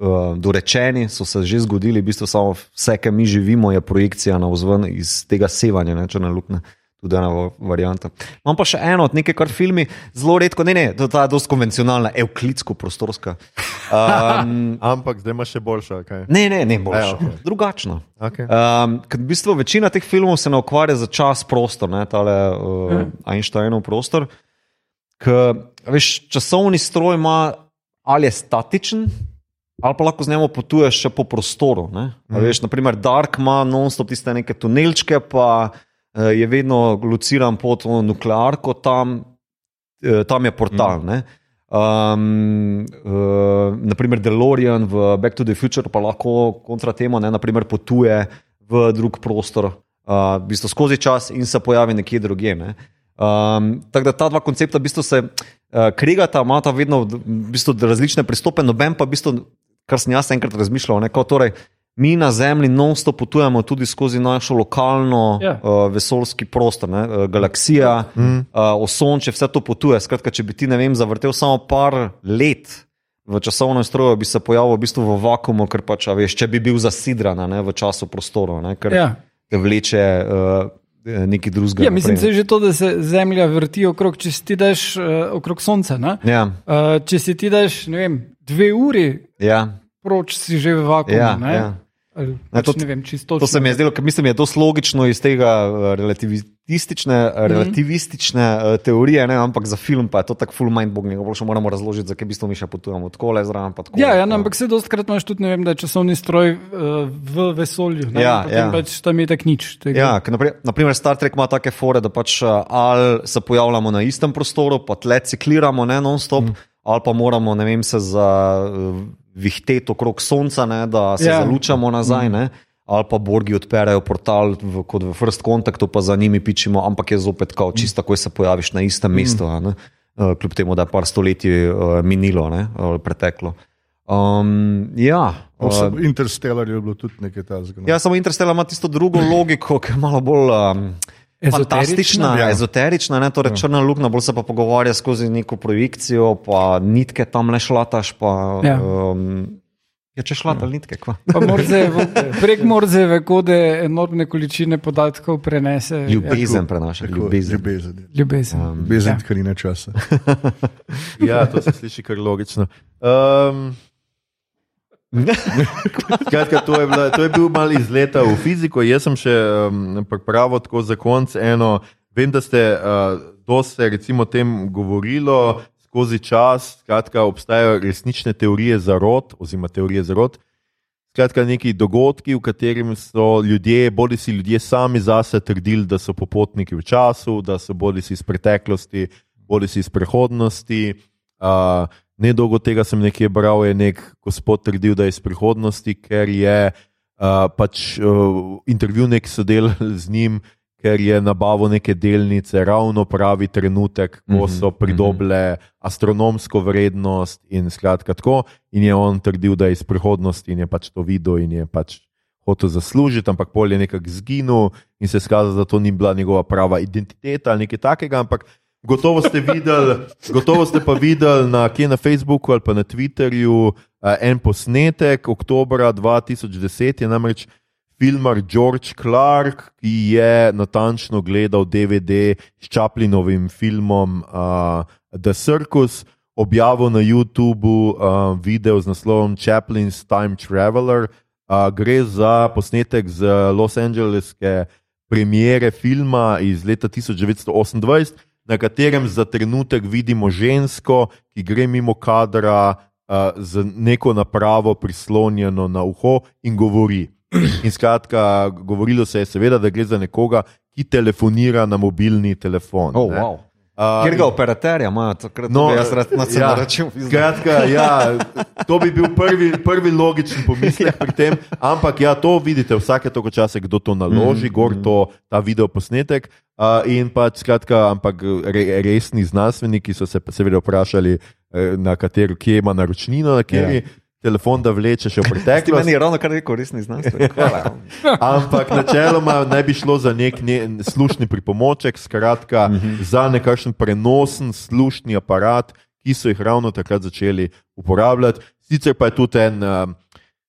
uh, dorečeni, so se že zgodili, v bistvu samo vse, kar mi živimo, je projekcija na vzven iz tega sevanja ne? črne luknje. Tudi ena varianta. Imam pa še eno od nekaj, kar filmi zelo redko, ne, ne, to je dosti konvencionalna, evklidsko-prostorska. Um, Ampak zdaj ima še boljša. Okay. Ne, ne, ne boljša. E, okay. Drugačna. Okay. Um, v bistvu večina teh filmov se ne ukvarja za čas, prostor, ne, tale uh, mm. Einsteinov prostor. Ker, veš, časovni stroj ima ali je statičen. Ali pa lahko z njim potuješ še po prostoru. Mm. Veš, naprimer, Dark ima non-stop tiste neke tunelčke, pa uh, je vedno lociran pod nuklearko, tam, eh, tam je portal. Mm. Um, uh, naprimer, Delorian v Back to the Future pa lahko kontra temu, ne, naprimer, potuje v drug prostor, uh, v bistvu skozi čas in se pojavi nekje drugje. Ne. Um, tako da ta dva koncepta v bistvu se uh, krigata, imata vedno v bistvu različne pristope, noben pa v bistvu, kar sem jaz enkrat razmišljal, ne, kot torej mi na Zemlji non-stop potujemo tudi skozi našo lokalno yeah. Ja. uh, vesoljski prostor, ne? uh, galaksija, mm. uh, osonče, vse to potuje. Skratka, če bi ti, ne vem, zavrtel samo par let v časovnem stroju, bi se pojavil v bistvu v vakumu, ker pač, veš, če bi bil zasidran ne? v času prostoru, ne? ker yeah. Ja. te vleče. Uh, Nekaj drugega. Ja, mislim, da je že to, da se Zemlja vrti okrog, če si ti daš uh, okrog Sonca. Ja. Uh, če si ti daš, ne vem, dve uri, ja. Proč si že v vakumu. Ja, ja. Ali, pač to, vem, to se mi je zdelo, ker mislim, da je to logično iz tega eh, relativistične, mm -hmm. relativistične uh, teorije, ne? ampak za film pa je to tako full mind bogging, bolj še moramo razložiti, zakaj bistvo mi še potujemo tako le zraven. Ja, ja, ampak se dostkrat imaš tudi, ne vem, da je časovni stroj uh, v vesolju. Ne? Ja, ja. Pač tam je tak nič. Tega. Ja, naprimer, naprimer Star Trek ima take fore, da pač ali se pojavljamo na istem prostoru, pa tle cikliramo, ne non-stop, mm. ali pa moramo, ne vem, se za. Uh, vihteti okrog sonca, ne, da se ja. zalučamo nazaj. Ne, ali pa borgi odpirajo portal, v, kot v First Contactu, pa za njimi pičemo, ampak je zopet kao, čisto, ko se pojaviš na istem mestu. Mm. Kljub temu, da je par stoletij uh, minilo, ne, preteklo. Um, ja, uh, Interstellar je bilo tudi nekaj tajnega. Ja, samo Interstellar ima tisto drugo logiko, ki je malo bolj. Um, Fantastična, ja. ezoterična, ne, torej ja. črna luknja, bolj se pa pogovarja skozi neko projekcijo, pa nitke tam le šlataš. Pa, ja. um, ja, če šlataš ja. nitke, kva. Prek morzeve kode enormne količine podatkov prenese. Ljubezen prenaša. Ljubezen. Ljubezen, ljubezen. Um, ljubezen ja. kar ni na časa. ja, to se sliši kar logično. Um, Kratka, to, je bila, to je bil mali izlet v fiziko. Jaz sem še um, pripravil tako za konec vem, da ste uh, dosti recimo o tem govorilo skozi čas. Skratka, obstajajo resnične teorije zarod, oziroma teorije zarod. Skratka, neki dogodki, v katerem so ljudje, bodi si ljudje sami zase trdili, da so popotniki v času, da so bodi si iz preteklosti, bodi si iz prihodnosti. Uh, Nedolgo tega sem nekje bral, je nek gospod trdil, da je iz prihodnosti, ker je uh, pač uh, intervju nek sodeloval z njim, ker je nabavo neke delnice ravno pravi trenutek, ko so pridobile astronomsko vrednost in skratka tako. In je on trdil, da je iz prihodnosti in je pač to videl in je pač hotel zaslužiti, ampak pol je nekako zginil in se je skazalo, da to ni bila njegova prava identiteta ali nekaj takega. Ampak Gotovo ste, videli, gotovo ste pa videli na, na Facebooku ali pa na Twitterju uh, en posnetek. Oktober 2010 je namreč filmar George Clark, ki je natančno gledal DVD s Chaplinovim filmom uh, The Circus, objavil na YouTubu uh, video z naslovom Chaplin's Time Traveler. Uh, gre za posnetek z Los Angeleske premiere filma iz leta 1928 na katerem za trenutek vidimo žensko, ki gre mimo kadra uh, z neko napravo prislonjeno na uho in govori. In skratka, govorilo se je, seveda, da gre za nekoga, ki telefonira na mobilni telefon. Oh, wow. Uh, Ker ga operaterja imajo, takrat no, jaz na celem ja, računu. Skratka, ja, to bi bil prvi, prvi logičen pomislek pri tem, ampak ja, to vidite vsake toliko časa, kdo to naloži, mm, gor to, ta video posnetek. Uh, in pač, skratka, ampak re, resni znanstveniki so se seveda vprašali, eh, na kateri, kje ima naročnino, na kateri. Yeah telefon, da vleče še v preteklost. Meni je ravno kar rekel, resni znanstvenik. Ampak načeloma naj bi šlo za nek ne, slušni pripomoček, skratka, mm -hmm. za nekakšen prenosen slušni aparat, ki so jih ravno takrat začeli uporabljati. Sicer pa je tudi en.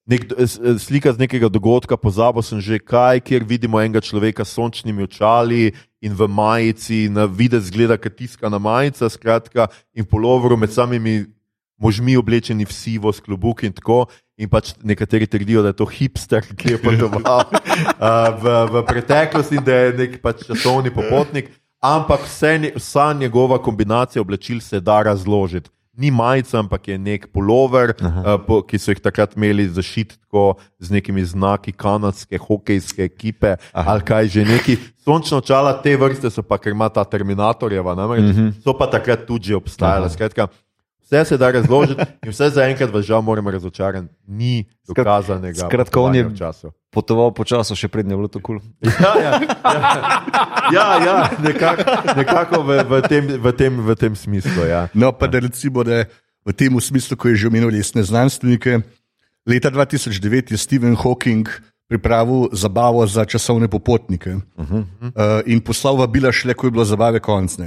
Nek, slika z nekega dogodka, pozabil sem že kaj, kjer vidimo enega človeka s sončnimi očali in v majici, na videz zgleda, kot tiskana majica, skratka, in polovro med samimi možmi oblečeni v sivo, s klobuki in tako. In pač nekateri trdijo, da je to hipster, ki je potoval uh, v, v preteklosti in da je nek pač časovni popotnik. Ampak vse, vsa njegova kombinacija oblačil se da razložiti. Ni majica, ampak je nek polover, uh, po, ki so jih takrat imeli zašit z nekimi znaki kanadske hokejske ekipe Aha. ali kaj že neki. Sončno očala te vrste so pa, ker ima ta Terminatorjeva, namreč, uh mhm. -huh. so pa takrat tudi obstajala. Skratka, Vse se da razložiti, in vse zaenkrat, žal, moramo razočarati, ni dokazanega. Skratka, on je potoval po času, še prednje bilo tako. Ja, ja, ja, ja, ja nekako, nekako v, v, tem, v, tem, v tem smislu. Ja. No, pa da recimo, da v tem smislu, ko je že omenil resne znanstvenike, leta 2009 je Stephen Hawking pripravil zabavo za časovne popotnike uh -huh. uh, in poslal vabila šele, ko je bilo zabave konc.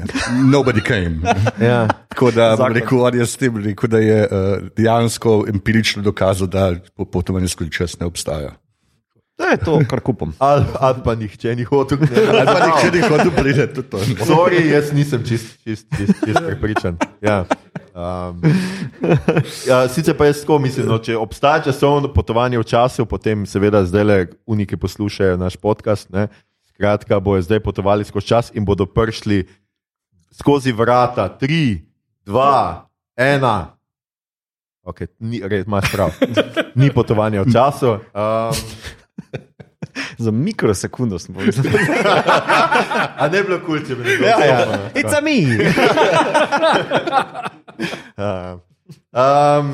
Nobody came. ja. Tako da rekel, je s tem rekel, da je uh, dejansko empirično dokazal, da popotovanje skozi čas ne obstaja. To je to, kar kupam. Ali al pa nihče ni hotel, ali pa nihče ni hotel priti. Sorry, jaz nisem čist, čist, čist, čist prepričan. Ja. Um, ja, sicer pa jaz tako mislim, no, če obstaja časovno potovanje v času, potem seveda zdaj le uniki poslušajo naš podcast. Ne? Skratka, bojo zdaj potovali skozi čas in bodo prišli skozi vrata, tri, dva, ena. Okay, ni, res, imaš prav. Ni potovanja v času. Um, Za mikrosekundo smo bili. A ne bilo kul, če bi bilo. Ja, ja. It's a me. um,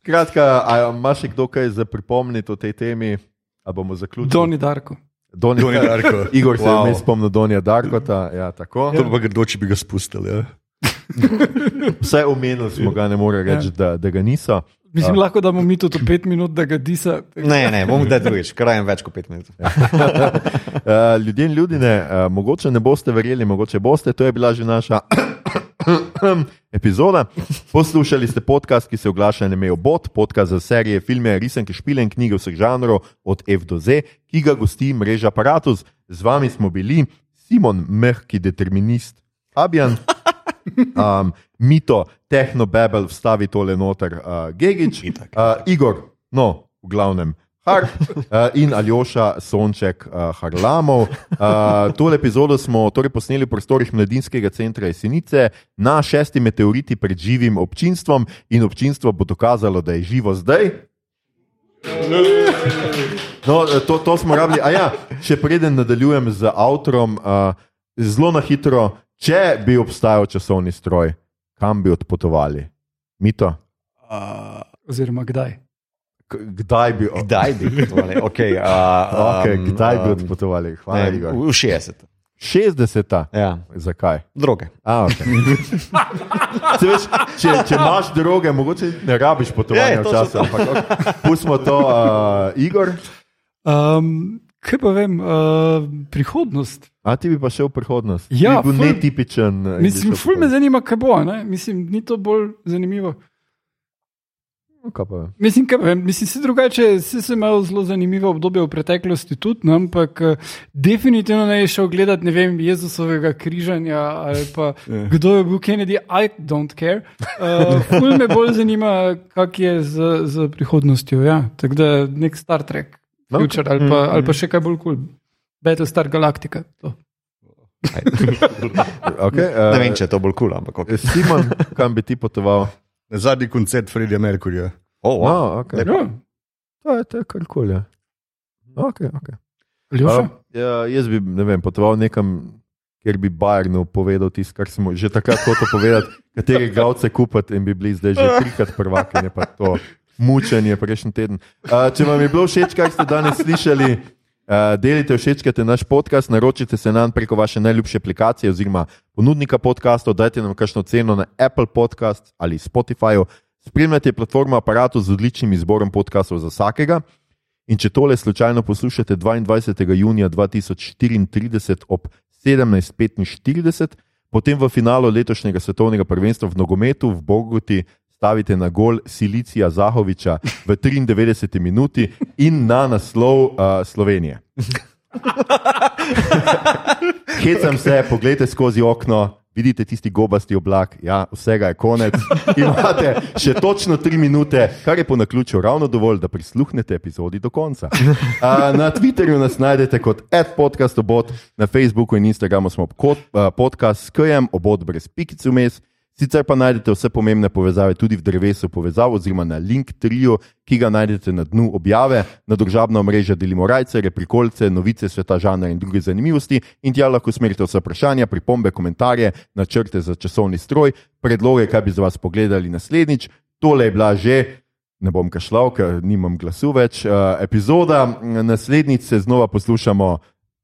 skratka, imaš še kdo kaj za pripomniti o tej temi? A bomo zaključili? Doni Darko. Doni, Doni Darko. Igor se wow. je spomnil Donija Darkota. Ja, tako. To pa kdo, če bi ga spustili. Ja. Vse omenili smo ga, ne more reči, ja. da, da ga niso. Mislim, uh. lahko damo mi tudi pet minut, da ga disa. Ne, ne, bom da drugič, krajem več kot pet minut. uh, ljudje in ljudje, uh, mogoče ne boste verjeli, mogoče boste. To je bila že naša epizoda. Poslušali ste podcast, ki se oglaša na mejo bot, podcast za serije, filme, risanke, špile in knjige vseh žanrov, od F do Z, ki ga gosti mreža Apparatus. Z vami smo bili Simon, mehki determinist, Abjan. Um, mito, tehnobebel, vstavi tole noter, uh, Gigič, uh, Igor, no, v glavnem, Harp uh, in Aljoša Sonček uh, Harlamov. Uh, tole epizodo smo torej posneli v prostorih Mladinskega centra Jesenice na šesti meteoriti pred živim občinstvom in občinstvo bo dokazalo, da je živo zdaj. No, to, to smo rabili. A ja, še preden nadaljujem z avtorom, uh, zelo na hitro, če bi obstajal časovni stroj, kam bi odpotovali? Mito? Oziroma, kdaj? K- Kdaj bi, Kdaj bi potovali? Okay, uh, okay, um, kdaj bi um, odpotovali? Hvala, ne, Igor. v 60. 60. Ja. Zakaj? Droge. A, okay. Se veš, če, če imaš droge, mogoče ne rabiš potovanja Ja, točno včasih. Ampak okay. pustimo to, uh, Igor. Um, kaj pa vem, uh, prihodnost. A ti bi pa šel v prihodnost? Ja, bi bil ful- netipičen. eh, Mislim, ful me zanima, kaj bo. Ne? Mislim, ni to bolj zanimivo. No, kaj. Mislim, kaj, vem, mislim, se drugače, se sem imel zelo zanimivo obdobje v preteklosti tudi, no, ampak eh, definitivno ne je šel gledati, ne vem, Jezusovega križanja ali pa kdo je bil Kennedy, I don't care. Uh, ful me bolj zanima, kak je z, z prihodnostjo. Ja. Tako da nek Star Trek, No, Future ali pa, ali pa še kaj bolj kul. Cool. Battlestar Galactica. To. Okay, Ne uh, vem, če je to bolj kul, cool, ampak okay. Simon, kam bi ti potoval? Zadnji koncert Fredija Merkurja. oh, wow. No, okay. Ja, To je, to je kar koli. Ja. Okay, okay. Ljoša? Uh, ja, jaz bi ne vem, potoval nekam, kjer bi Bajernu povedal tisto, kar smo že takrat hotel povedati, katere glavce kupiti in bi bili zdaj že trikrat prvaki, ne pa to mučenje prejšnji teden. Uh, če vam je bilo všeč, kar ste danes slišali, uh, delite, všečkajte naš podcast, naročite se nam preko vaše najljubše aplikacije oziroma ponudnika podcastov, dajte nam kakšno ceno na Apple Podcast ali Spotify. Spremljate platformo aparatu z odličnim izborom podcastov za vsakega. In če tole slučajno poslušate 22. junija 2034 ob 17:45, potem v finalu letošnjega svetovnega prvenstva v nogometu v Bogoti stavite na gol Silicija Zahoviča v 93 minuti in na naslov uh, Slovenije. Hecam se, pogledajte skozi okno, vidite tisti gobasti oblak, ja, vsega je konec. Imate še točno tri minute, kar je po naključju ravno dovolj, da prisluhnete epizodi do konca. A, na Twitterju nas najdete kot podcastobot, na Facebooku in Instagramu smo kot uh, podcast s KM, obot brez pikic vmes. Sicer pa najdete vse pomembne povezave tudi v drevesu povezav oziroma na link trio, ki ga najdete na dnu objave. Na družabna omrežja delimo rajce, reprikolce, novice sveta žanra in druge zanimivosti in tja lahko usmerite vse vprašanja, pripombe, komentarje, načrte za časovni stroj, predloge, kaj bi za vas pogledali naslednjič. Tole je bila že, ne bom kašljal, ker nimam glasu več, uh, epizoda. Naslednjič se znova poslušamo.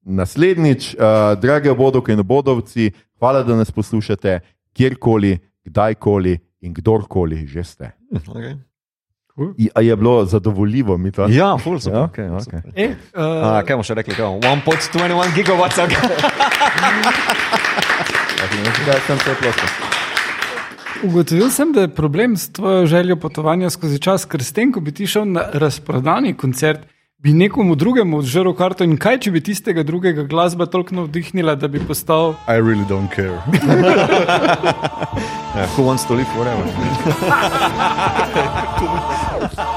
Naslednjič, uh, drage obodovke in obodovci, hvala, da nas poslušate kjerkoli, kdajkoli in kdorkoli že ste. Okay. I, a je bilo zadovoljivo mi to? Ja, full super. Ja, okay, okay. E, uh, A, kaj bomo še rekli? Kaj, 1.21 gigawatts. ali kaj? Ja, sem se ploskal. Ugotovil sem, da je problem s tvojo željo potovanja skozi čas, ker s tem, ko bi ti šel na razprodani koncert, bi nekomu drugemu odžrl karto in kaj, če bi tistega drugega glasba toliko navdihnila, da bi postal. I really don't care. Yeah, who wants to live forever?